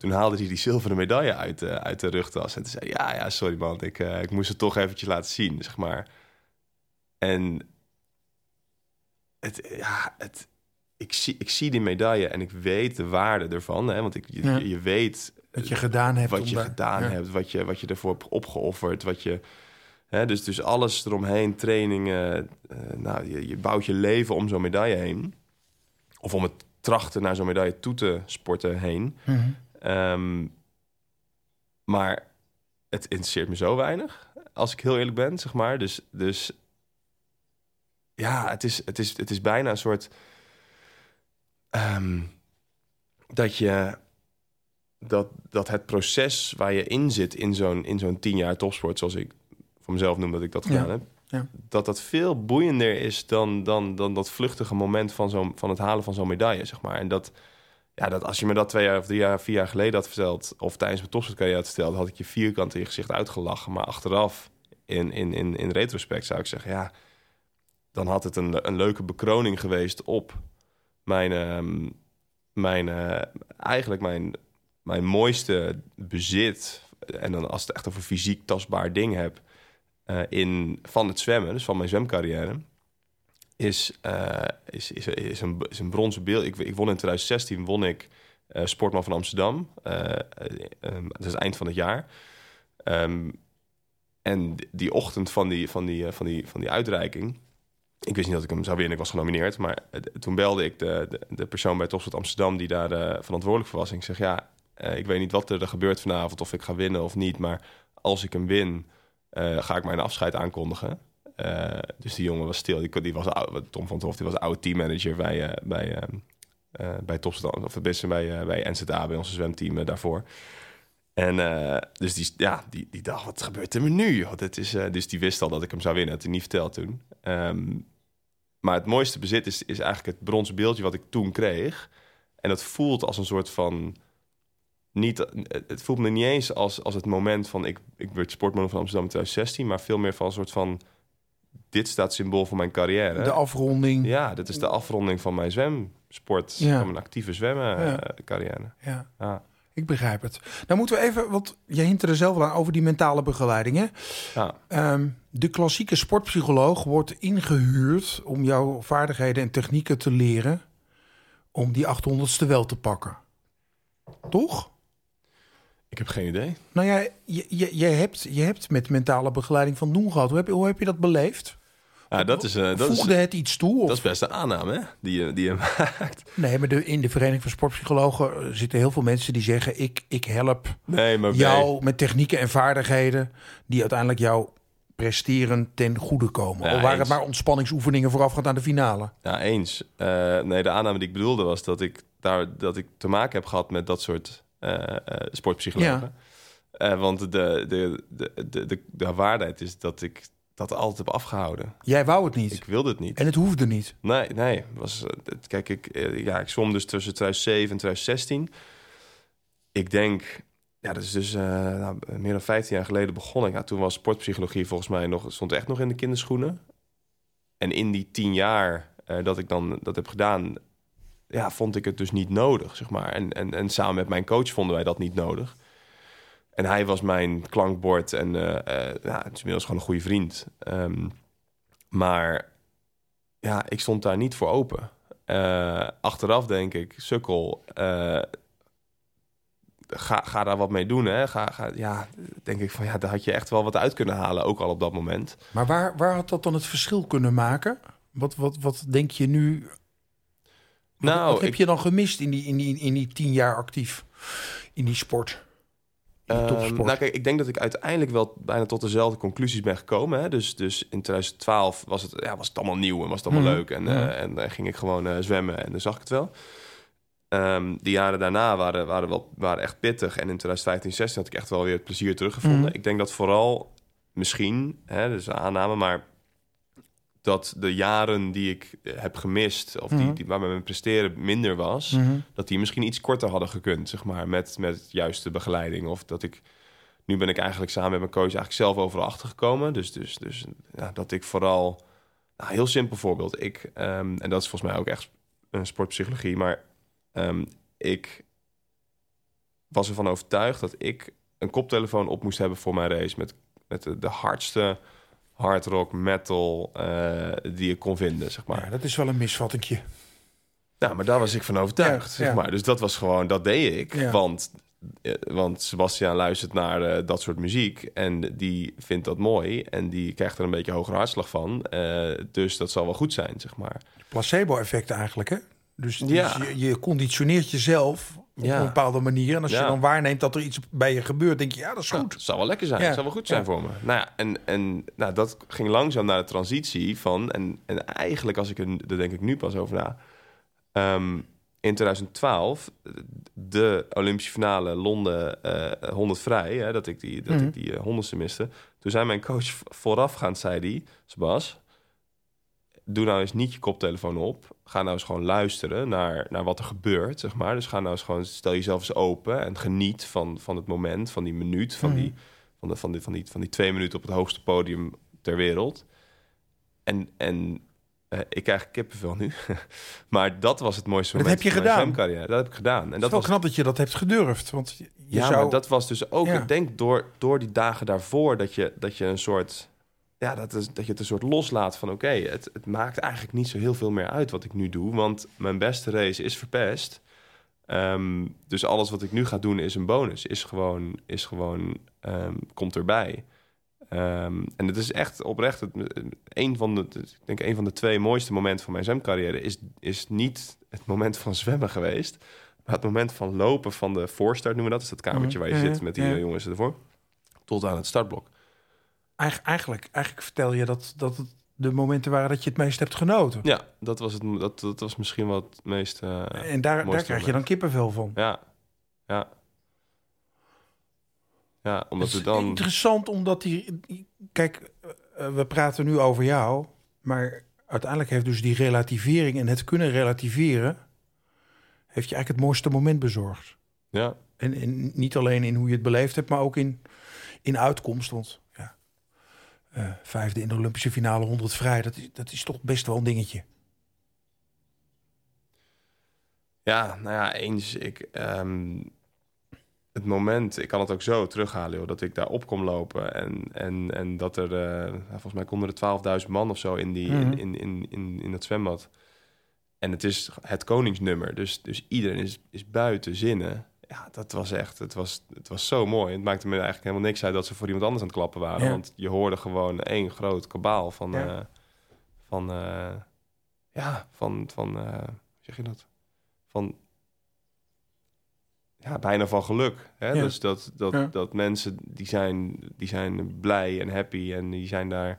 toen haalde hij die zilveren medaille uit, uh, uit de rugtas. En toen zei ja, ja, sorry man, ik, uh, ik moest het toch eventjes laten zien, zeg maar. En het, ja, het, ik, zie, ik zie die medaille en ik weet de waarde ervan. Hè, want ik, je, je weet... Wat je gedaan hebt. Wat je gedaan hebt, wat je, wat je ervoor hebt opgeofferd, wat je... Hè, dus, dus alles eromheen, trainingen. Uh, nou, je, je bouwt je leven om zo'n medaille heen. Of om het trachten naar zo'n medaille toe te sporten heen. Mm Ehm, maar het interesseert me zo weinig, als ik heel eerlijk ben, zeg maar. Dus, dus ja, het is, het, is, het is bijna een soort... Ehm, dat je... dat, dat het proces waar je in zit in zo'n, in zo'n tien jaar topsport, zoals ik voor mezelf noem dat ik dat gedaan Ja. heb, Ja. dat dat veel boeiender is dan, dan, dan dat vluchtige moment van, zo'n van het halen van zo'n medaille, zeg maar. En dat, ja, dat als je me dat twee jaar of drie jaar, vier jaar geleden had verteld, of tijdens mijn topsportcarrière had verteld, had ik je vierkant in je gezicht uitgelachen. Maar achteraf, in, in, in, in retrospect, zou ik zeggen, ja, dan had het een, een leuke bekroning geweest op mijn, ehm, mijn eh, eigenlijk mijn, mijn mooiste bezit. En dan als het echt over fysiek tastbaar ding heb, eh, in, van het zwemmen, dus van mijn zwemcarrière, is, eh, is, is, is, een, is een bronzen beeld. Ik, ik won in 2016 won ik eh, Sportman van Amsterdam. Eh, eh, ehm, is het eind van het jaar. Ehm, en die ochtend van die, van, die, van, die, van die uitreiking... Ik wist niet dat ik hem zou winnen, ik was genomineerd. Maar toen belde ik de, de, persoon bij Topsport Amsterdam... die daar verantwoordelijk voor was. En ik zeg, ja, ik weet niet wat er gebeurt vanavond... of ik ga winnen of niet. Maar als ik hem win, ga ik mijn afscheid aankondigen. Eh, dus die jongen was stil. Die, die was, Tom van Tof, die was oude teammanager bij, eh, bij, eh, bij Topstand, of best bij, bij NZA, bij onze zwemteam daarvoor. En dus die, ja, die, die dacht, wat gebeurt er nu? Joh? Is, dus die wist al dat ik hem zou winnen. Had hij niet verteld toen. Ehm, maar het mooiste bezit is, is eigenlijk het bronzen beeldje wat ik toen kreeg. En dat voelt als een soort van... Niet, het voelt me niet eens als, als het moment van... Ik, ik werd sportman van Amsterdam in 2016... maar veel meer van een soort van... Dit staat symbool voor mijn carrière. De afronding. Ja, dit is de afronding van mijn zwemsport. Ja. Van mijn actieve zwemmen Ja. carrière. Ja, Ja. ik begrijp het. Nou moeten we even, want jij hint er zelf aan over die mentale begeleiding. Hè? Ja. Ehm, de klassieke sportpsycholoog wordt ingehuurd om jouw vaardigheden en technieken te leren om die 800ste wel te pakken. Toch? Ik heb geen idee. Nou ja, je, je, je, hebt, je hebt met mentale begeleiding van doen gehad. Hoe heb, je- hoe heb je dat beleefd? Ja, dat is, eh, dat is, Voegde het iets toe? Of? dat is best een aanname hè? Die, je, die je <laughs> maakt. Nee, maar de, in de Vereniging van Sportpsychologen eh, zitten heel veel mensen die zeggen... ik, ik help Nee, maar jou met technieken en vaardigheden... die uiteindelijk jouw presteren ten goede komen. Ja, Al waren eens. het maar ontspanningsoefeningen voorafgaand aan de finale. Ja, eens. Eh, nee, de aanname die ik bedoelde was dat ik, daar, dat ik te maken heb gehad met dat soort sportpsychologen. Eh, want de, de, de, de, de, de waarheid is dat ik dat altijd heb afgehouden. Jij wou het niet. Ik wilde het niet. En het hoefde niet. Nee, nee. Was, eh, kijk, ik, eh, ja, ik zwom dus tussen 2007 en 2016. Ik denk, ja, dat is dus eh, nou, meer dan 15 jaar geleden begonnen. Ja, toen was sportpsychologie volgens mij nog, stond echt nog in de kinderschoenen. En in die tien jaar eh, dat ik dan dat heb gedaan, ja, vond ik het dus niet nodig, zeg maar. En, en, en samen met mijn coach vonden wij dat niet nodig. En hij was mijn klankbord en eh, eh, ja, het is inmiddels gewoon een goede vriend. Ehm, maar ja, ik stond daar niet voor open. Eh, achteraf denk ik, sukkel, ga, ga daar wat mee doen. Hè? Ga, ga, ja, denk ik van ja, daar had je echt wel wat uit kunnen halen, ook al op dat moment. Maar waar, waar had dat dan het verschil kunnen maken? Wat, wat, wat denk je nu? Wat, Nou, wat heb ik- je dan gemist in die, in, die, in die tien jaar actief? In die sport? In die Ehm, nou, kijk, ik denk dat ik uiteindelijk wel bijna tot dezelfde conclusies ben gekomen. Hè? Dus, dus in 2012 was het, ja, was het allemaal nieuw en was het allemaal Mhm. leuk. En, eh, en dan ging ik gewoon eh, zwemmen en dan zag ik het wel. Ehm die jaren daarna waren, waren, wel, waren echt pittig. En in 2015, 16 had ik echt wel weer het plezier teruggevonden. Mhm. Ik denk dat vooral misschien, hè, dus aanname, maar dat de jaren die ik eh, heb gemist, of die, Mhm. die, waar mijn presteren minder was, Mhm. dat die misschien iets korter hadden gekund, zeg maar, met, met juiste begeleiding. Of dat ik, nu ben ik eigenlijk samen met mijn coach eigenlijk zelf overal achtergekomen. Dus, dus, dus ja, dat ik vooral, nou, heel simpel voorbeeld, ik, ehm, en dat is volgens mij ook echt een sportpsychologie, maar ehm, ik was ervan overtuigd dat ik een koptelefoon op moest hebben voor mijn race met, met de, de hardste hard rock, metal eh, die ik kon vinden, zeg maar. Ja, dat is wel een misvattingje. Nou, maar daar was ik van overtuigd, Ja, zeg maar. Dus dat was gewoon, dat deed ik. Want, eh, want Sebastian luistert naar eh, dat soort muziek en die vindt dat mooi en die krijgt er een beetje hoger hartslag van. Dus dat zal wel goed zijn, zeg maar. Placebo-effect eigenlijk, hè? Dus, dus je, je conditioneert jezelf op Ja. een bepaalde manier. En als je dan waarneemt dat er iets bij je gebeurt, denk je, ja, dat is Nou, goed. het zal wel lekker zijn, het zal wel goed zijn voor me. Nou ja, en, en nou, dat ging langzaam naar de transitie van... En, en eigenlijk, als ik er, daar denk ik nu pas over na... ehm, in 2012, de Olympische finale Londen eh 100 vrij, hè, dat ik die, dat Mhm. ik die eh, honderdste miste. Toen zei mijn coach voorafgaand, zei hij, Sebas, doe nou eens niet je koptelefoon op. Ga nou eens gewoon luisteren naar, naar wat er gebeurt, zeg maar. Dus ga nou eens gewoon, stel jezelf eens open en geniet van, van het moment, van die minuut, van, Mhm. die, van, de, van, die, van, die, van die twee minuten op het hoogste podium ter wereld. En, en eh, ik krijg kippenvel nu. <laughs> maar dat was het mooiste Dat moment heb je gedaan? zwemcarrière. Dat heb ik gedaan. En Het dat is wel was knap dat je dat hebt gedurfd. Want je ja, zou... maar dat was dus ook, Ja. ik denk door, door die dagen daarvoor dat je, dat je een soort, ja, dat, is, dat je het een soort loslaat van, oké, het, het maakt eigenlijk niet zo heel veel meer uit wat ik nu doe, want mijn beste race is verpest. Ehm, dus alles wat ik nu ga doen is een bonus, is gewoon, is gewoon ehm, komt erbij. Ehm, en het is echt oprecht, het, een van de, ik denk een van de twee mooiste momenten van mijn zwemcarrière is, is niet het moment van zwemmen geweest, maar het moment van lopen van de voorstart noemen we dat. is dat kamertje waar je Mhm. zit met die Ja. jongens ervoor. Tot aan het startblok. Eigen- eigenlijk, eigenlijk vertel je dat, dat het de momenten waren dat je het meest hebt genoten. Ja, dat was, het, dat, dat was misschien wel het meest... eh, en daar, daar krijg je dan kippenvel van. ja, ja. Ja, omdat Het is dan... interessant omdat die... Kijk, eh, we praten nu over jou, maar uiteindelijk heeft dus die relativering en het kunnen relativeren... heeft je eigenlijk het mooiste moment bezorgd. Ja, En, en niet alleen in hoe je het beleefd hebt, maar ook in, in uitkomst. Want eh, vijfde in de Olympische finale, 100 vrij, dat is, dat is toch best wel een dingetje. ja, nou ja, eens. Ik, ehm, het moment, ik kan het ook zo terughalen, joh, dat ik daar op kom lopen. En, en, en dat er, eh, nou, volgens mij konden er 12.000 man of zo in, die, Mhm. in, in, in, in dat zwembad. En het is het koningsnummer, dus, dus iedereen is, is buiten zinnen. Ja, dat was echt, het was, het was zo mooi. Het maakte me eigenlijk helemaal niks uit dat ze voor iemand anders aan het klappen waren. Ja. Want je hoorde gewoon één groot kabaal van, Ja. eh, van, eh, ja, van, van, eh, hoe zeg je dat? Van, ja, bijna van geluk. Hè? Ja. Dus dat, dat, dat mensen die zijn, die zijn blij en happy en die zijn daar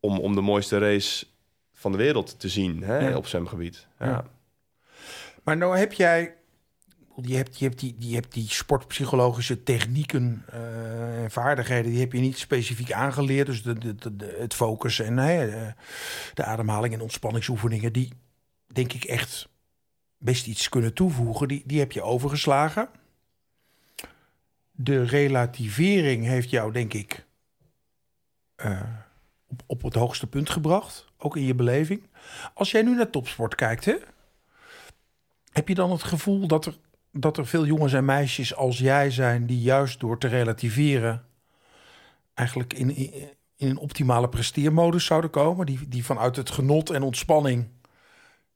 om, om de mooiste race van de wereld te zien hè? Op zwemgebied. Ja. Ja. Maar nou heb jij... Je hebt, je, hebt die, hebt die sportpsychologische technieken eh, en vaardigheden... die heb je niet specifiek aangeleerd. Dus de, het focussen en de, de ademhaling en ontspanningsoefeningen... die denk ik echt best iets kunnen toevoegen. Die, die heb je overgeslagen. De relativering heeft jou, denk ik... eh, op, op het hoogste punt gebracht. Ook in je beleving. Als jij nu naar topsport kijkt, hè, heb je dan het gevoel dat er, dat er veel jongens en meisjes als jij zijn, die juist door te relativeren, eigenlijk in, in, in een optimale presteermodus zouden komen, die, die vanuit het genot en ontspanning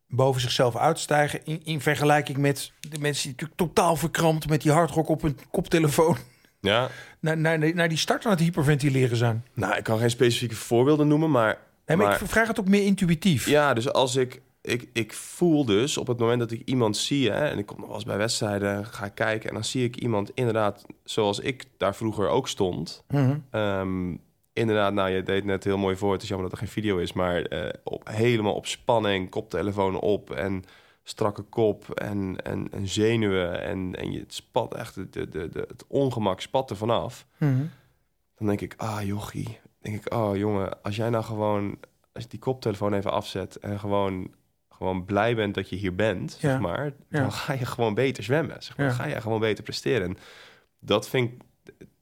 boven zichzelf uitstijgen, in, in vergelijking met de mensen die natuurlijk totaal verkrampt met die hardrock op hun koptelefoon <laughs> ja, naar, naar, naar die start aan het hyperventileren zijn. nou, ik kan geen specifieke voorbeelden noemen, maar... Nee, maar, maar- ik vraag het ook meer intuïtief. Ja, dus als ik, ik... Ik voel dus op het moment dat ik iemand zie... Hè, en ik kom nog wel eens bij wedstrijden, ga kijken... en dan zie ik iemand inderdaad, zoals ik daar vroeger ook stond... Mhm. Ehm, inderdaad, nou, je deed net heel mooi voor. Het is jammer dat er geen video is, maar eh, op, helemaal op spanning, koptelefoon op en strakke kop en, en, en zenuwen en, en je het spat echt, de, de, de, het ongemak spat er vanaf. Mhm. Dan denk ik, ah jochie, denk ik, oh jongen, als jij nou gewoon, als je die koptelefoon even afzet en gewoon, gewoon blij bent dat je hier bent, Ja. zeg maar, dan Ja. ga je gewoon beter zwemmen, zeg maar. Dan ga je gewoon beter presteren. En dat vind ik,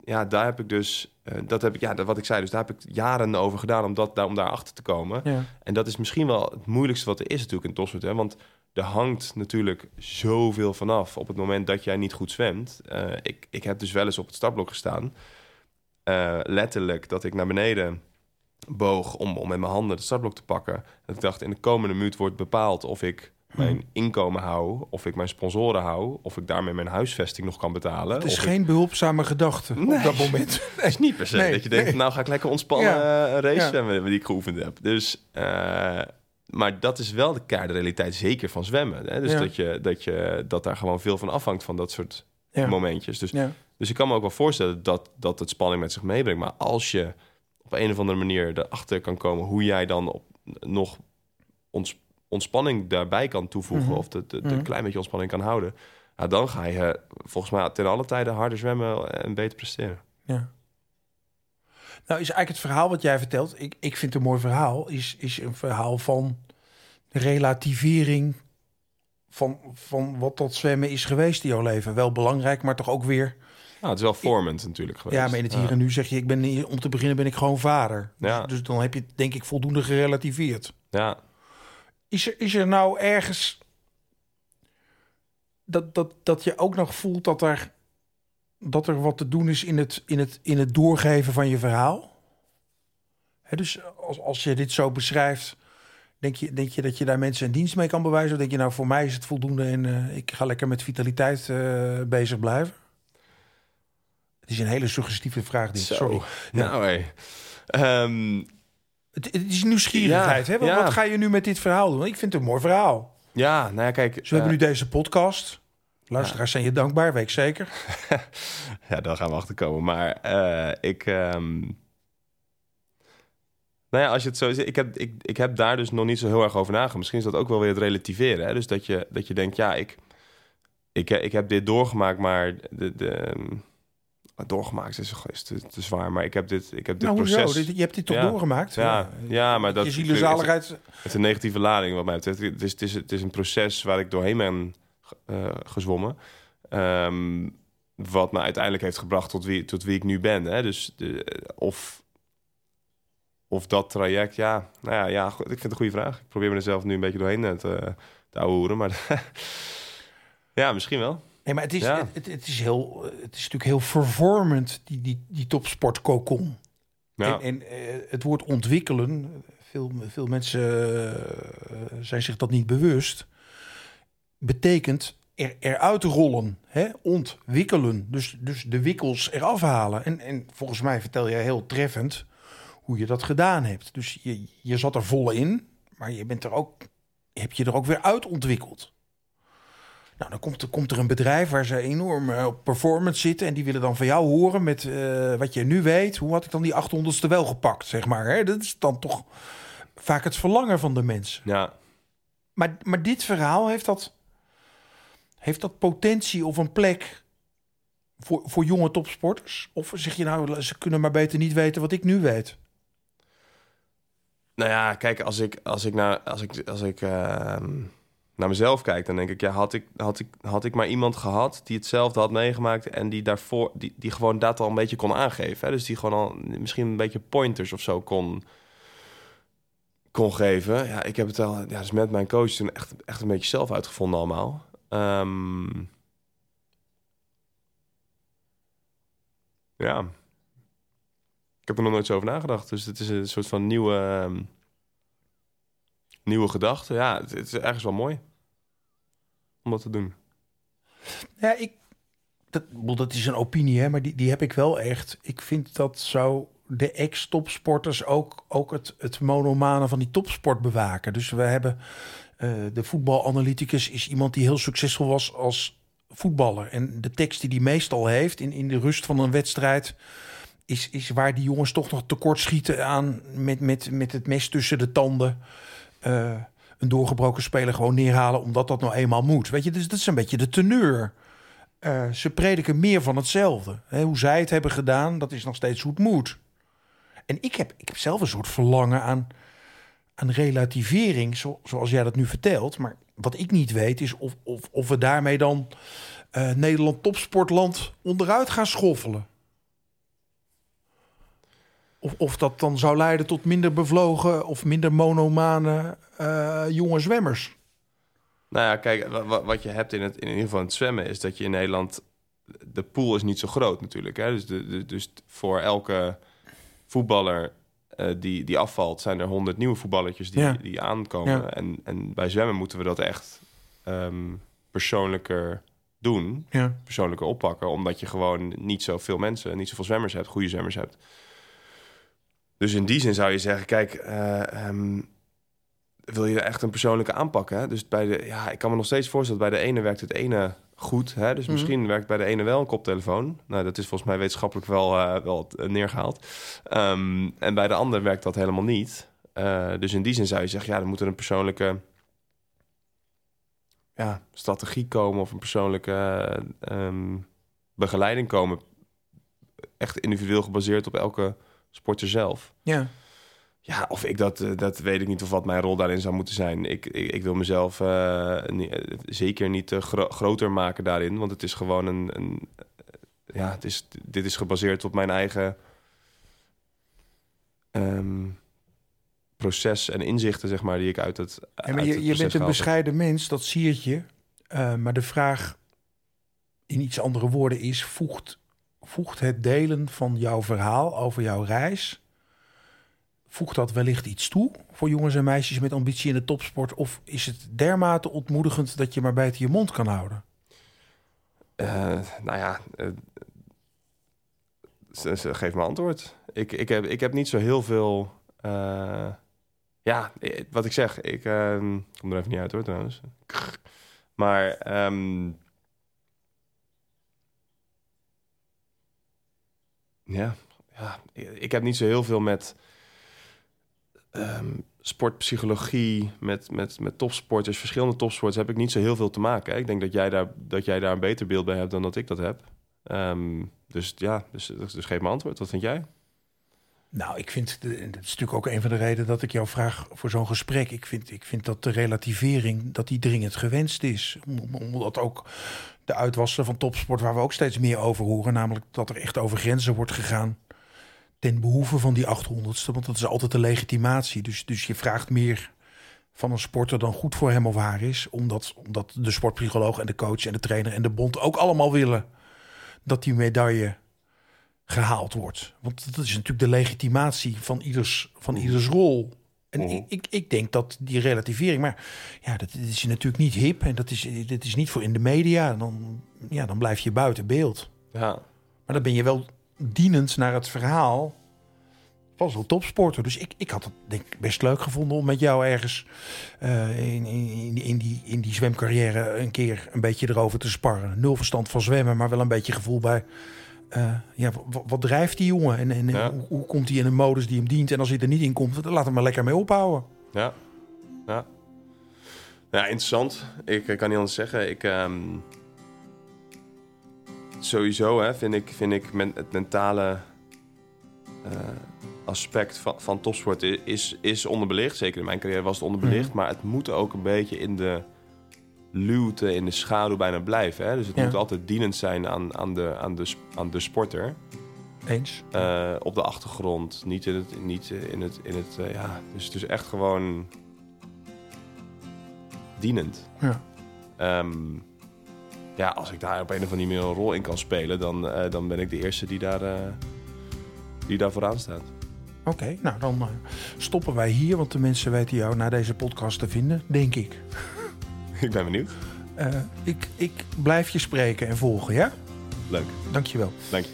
ja, daar heb ik dus, eh, dat heb ik, ja, dat, wat ik zei, dus daar heb ik jaren over gedaan om, dat, daar, om daar achter te komen. En dat is misschien wel het moeilijkste wat er is natuurlijk in topsport, hè, want er hangt natuurlijk zoveel vanaf op het moment dat jij niet goed zwemt. Eh, ik, ik heb dus wel eens op het startblok gestaan. Eh, letterlijk dat ik naar beneden boog om, om met mijn handen het startblok te pakken. Dat ik dacht, in de komende minuut wordt bepaald of ik mijn inkomen hou, of ik mijn sponsoren hou, of ik daarmee mijn huisvesting nog kan betalen. Het is ik- geen behulpzame gedachte Nee. op dat moment. <laughs> het is niet per se Nee, dat je denkt, nee. nou ga ik lekker ontspannen Ja. eh, race Ja. zwemmen die ik geoefend heb. Dus, eh, maar dat is wel de keiharde realiteit, zeker van zwemmen. Hè? Dus Ja. dat, je, dat, je, dat daar gewoon veel van afhangt van dat soort momentjes. Dus, dus ik kan me ook wel voorstellen dat, dat het spanning met zich meebrengt. Maar als je op een of andere manier erachter kan komen hoe jij dan op, nog ons, ontspanning daarbij kan toevoegen... Mhm. of het Mhm. een klein beetje ontspanning kan houden... Ja, dan ga je volgens mij ten alle tijden harder zwemmen en beter presteren. Ja. Nou, is eigenlijk het verhaal wat jij vertelt, ik, ik vind het een mooi verhaal, is, is een verhaal van relativering van, van wat dat zwemmen is geweest in jouw leven. Wel belangrijk, maar toch ook weer. Nou, het is wel vormend natuurlijk geweest. Ja, maar in het hier en nu zeg je, ik ben hier- om te beginnen ben ik gewoon vader. Ja. Dus, dus dan heb je het denk ik voldoende gerelativeerd. Ja, Is er, is er nou ergens dat, dat, dat je ook nog voelt dat er, dat er wat te doen is in het, in het, in het doorgeven van je verhaal? Hè, dus als, als je dit zo beschrijft, denk je, denk je dat je daar mensen een dienst mee kan bewijzen? Of denk je nou, voor mij is het voldoende en eh, ik ga lekker met vitaliteit eh, bezig blijven? Het is een hele suggestieve vraag, dit. Zo. Sorry. Ja. nou hé. Ehm, Het, het is nieuwsgierigheid. Ja, hè? Wat, ja. wat ga je nu met dit verhaal doen? Ik vind het een mooi verhaal. ja, nou ja, kijk. Dus we hebben eh, nu deze podcast. Luisteraars zijn je dankbaar, weet ik zeker. <laughs> Ja, daar gaan we achter komen. Maar eh, ik. ehm, Nou ja, als je het zo ik heb, ik, ik heb daar dus nog niet zo heel erg over nagedacht. Misschien is dat ook wel weer het relativeren. Hè? Dus dat je, dat je denkt, ja, ik, ik, ik heb dit doorgemaakt, maar de, de, ehm, doorgemaakt is, is te, te zwaar. Maar ik heb dit, ik heb dit nou, proces. Je hebt dit toch Ja. doorgemaakt? Ja, ja, maar dat Je het, zielenzaligheid... het is een negatieve lading wat mij betreft. Het is, het is, het is een proces waar ik doorheen ben eh, gezwommen. Ehm, wat me uiteindelijk heeft gebracht tot wie, tot wie ik nu ben. Hè? Dus de, of, of dat traject, ja, nou ja, ja, goed, ik vind het een goede vraag. Ik probeer me er zelf nu een beetje doorheen eh, te, te ouwehoeren, maar <laughs> ja, misschien wel. Nee, maar het is, Ja. het, het, het is heel, het is natuurlijk heel vervormend, die, die, die topsportkokon. Ja, En, en eh, het woord ontwikkelen, veel, veel mensen eh, zijn zich dat niet bewust, betekent er, eruit rollen, hè? ontwikkelen. Dus, dus de wikkels eraf halen. En, en volgens mij vertel jij heel treffend hoe je dat gedaan hebt. Dus je, je zat er vol in, maar je bent er ook, heb je er ook weer uit ontwikkeld. Nou, dan komt er, komt er een bedrijf waar ze enorm eh, op performance zitten. En die willen dan van jou horen met eh, wat je nu weet. Hoe had ik dan die 800ste wel gepakt, zeg maar. Hè? Dat is dan toch vaak het verlangen van de mensen. ja. Maar, maar dit verhaal heeft dat, heeft dat potentie of een plek voor, voor jonge topsporters? Of zeg je nou, ze kunnen maar beter niet weten wat ik nu weet? Nou ja, kijk, als ik, als ik, naar, als ik, als ik ehm, naar mezelf kijk, dan denk ik, ja, had ik, had, ik, had ik maar iemand gehad die hetzelfde had meegemaakt en die daarvoor, die, die gewoon dat al een beetje kon aangeven. Hè? Dus die gewoon al misschien een beetje pointers of zo kon, kon geven. Ja, ik heb het al, ja, dus met mijn coach toen echt, echt een beetje zelf uitgevonden allemaal. Ehm, ja. Ik heb er nog nooit zo over nagedacht. Dus het is een soort van nieuwe, ehm, nieuwe gedachte. Ja, het, is ergens wel mooi om dat te doen. Ja, ik. Dat, dat is een opinie, hè, maar die, die heb ik wel echt. Ik vind dat zo de ex-topsporters ook, ook het, het monomane van die topsport bewaken. Dus we hebben eh, de voetbalanalyticus is iemand die heel succesvol was als voetballer. En de tekst die hij meestal heeft in, in de rust van een wedstrijd. Is, is waar die jongens toch nog tekort schieten aan met, met, met het mes tussen de tanden. Eh, een doorgebroken speler gewoon neerhalen omdat dat nou eenmaal moet. Weet je, dus dat is een beetje de teneur. Eh, ze prediken meer van hetzelfde. Hoe zij het hebben gedaan, dat is nog steeds hoe het moet. En ik heb, ik heb zelf een soort verlangen aan, aan relativering, zo, zoals jij dat nu vertelt. Maar wat ik niet weet is of, of, of we daarmee dan eh, Nederland topsportland onderuit gaan schoffelen. Of, of dat dan zou leiden tot minder bevlogen of minder monomane eh, jonge zwemmers. Nou ja, kijk, wa- wa- wat je hebt in, het, in ieder geval in het zwemmen... is dat je in Nederland... De pool is niet zo groot natuurlijk. Hè? Dus, de, de- dus voor elke voetballer eh, die, die afvalt... zijn er honderd nieuwe voetballertjes die, Ja. die aankomen. Ja. En, en bij zwemmen moeten we dat echt ehm, persoonlijker doen. Ja. persoonlijker oppakken. Omdat je gewoon niet zoveel mensen, niet zoveel zwemmers hebt, goede zwemmers hebt. Dus in die zin zou je zeggen, kijk, eh, ehm, wil je echt een persoonlijke aanpak? Hè? Dus bij de, ja, ik kan me nog steeds voorstellen, bij de ene werkt het ene goed. Hè? Dus Mhm. misschien werkt bij de ene wel een koptelefoon. Nou, dat is volgens mij wetenschappelijk wel, eh, wel eh, neergehaald. Ehm, en bij de ander werkt dat helemaal niet. Dus in die zin zou je zeggen, ja, dan moet er een persoonlijke ja, strategie komen of een persoonlijke ehm, begeleiding komen. Echt individueel gebaseerd op elke sporter zelf. Ja. Ja, of ik dat, eh, dat weet ik niet of wat mijn rol daarin zou moeten zijn. Ik, ik, ik wil mezelf eh, eh, zeker niet gro- groter maken daarin, want het is gewoon een, een ja, het is, dit is gebaseerd op mijn eigen ehm, proces en inzichten, zeg maar, die ik uit het. Ja, maar uit je, het je proces bent een bescheiden mens, dat zie je. Maar de vraag in iets andere woorden is: voegt, voegt het delen van jouw verhaal over jouw reis. Voegt dat wellicht iets toe voor jongens en meisjes met ambitie in de topsport? Of is het dermate ontmoedigend dat je maar buiten je mond kan houden? Eh, nou ja, eh, geef me antwoord. Ik, ik, heb, ik heb niet zo heel veel. eh, ja, wat ik zeg, ik ehm, kom er even niet uit hoor trouwens. Maar ehm, ja, ja, ik heb niet zo heel veel met ehm, sportpsychologie, met, met, met topsporters, verschillende topsporters, heb ik niet zo heel veel te maken. Ik denk dat jij daar, dat jij daar een beter beeld bij hebt dan dat ik dat heb. Ehm, dus ja, dus, dus, dus geef me antwoord. Wat vind jij? Nou, ik vind, dat is natuurlijk ook een van de redenen dat ik jou vraag voor zo'n gesprek. Ik vind, ik vind dat de relativering, dat die dringend gewenst is. Om- Omdat ook de uitwassen van topsport, waar we ook steeds meer over horen, namelijk dat er echt over grenzen wordt gegaan ten behoeve van die 800ste. Want dat is altijd de legitimatie. Dus, dus je vraagt meer van een sporter dan goed voor hem of haar is. Omdat, omdat de sportpsycholoog en de coach en de trainer en de bond ook allemaal willen dat die medaille gehaald wordt. Want dat is natuurlijk de legitimatie van ieders, van ieders rol. En Mhm. ik, ik, ik denk dat die relativering, maar ja, dat is natuurlijk niet hip en dat is, dat is niet voor in de media. Dan, ja, dan blijf je buiten beeld. Ja, Maar dan ben je wel dienend naar het verhaal van zo'n topsporter. Dus ik, ik had het denk ik best leuk gevonden om met jou ergens eh, in, in, in, die, in die zwemcarrière een keer een beetje erover te sparren. Nul verstand van zwemmen, maar wel een beetje gevoel bij. Eh, ja, wat, drijft die jongen en, en Ja. hoe, hoe komt hij in een modus die hem dient? En als hij er niet in komt, dan laat hem maar lekker mee ophouden. ja, ja. Ja, interessant. Ik eh, kan niet anders zeggen. Ik, ehm, sowieso hè, vind ik, vind ik men, het mentale eh, aspect van, van topsport is, is onderbelicht. Zeker in mijn carrière was het onderbelicht. Maar het moet ook een beetje in de luwte, in de schaduw bijna blijven. Hè? Dus het Ja. moet altijd dienend zijn aan, aan, de, aan, de, aan de sporter. Eens. Eh, op de achtergrond, niet in het, niet in het, in het eh, ja, dus het is echt gewoon dienend. Ja. Ehm, ja, als ik daar op een of andere manier een rol in kan spelen, dan, eh, dan ben ik de eerste die daar, die daar vooraan staat. Oké, nou dan stoppen wij hier, want de mensen weten jou na deze podcast te vinden, denk ik. <laughs> ik ben benieuwd. Eh, ik, ik blijf je spreken en volgen, ja? Leuk, Dankjewel. dank je.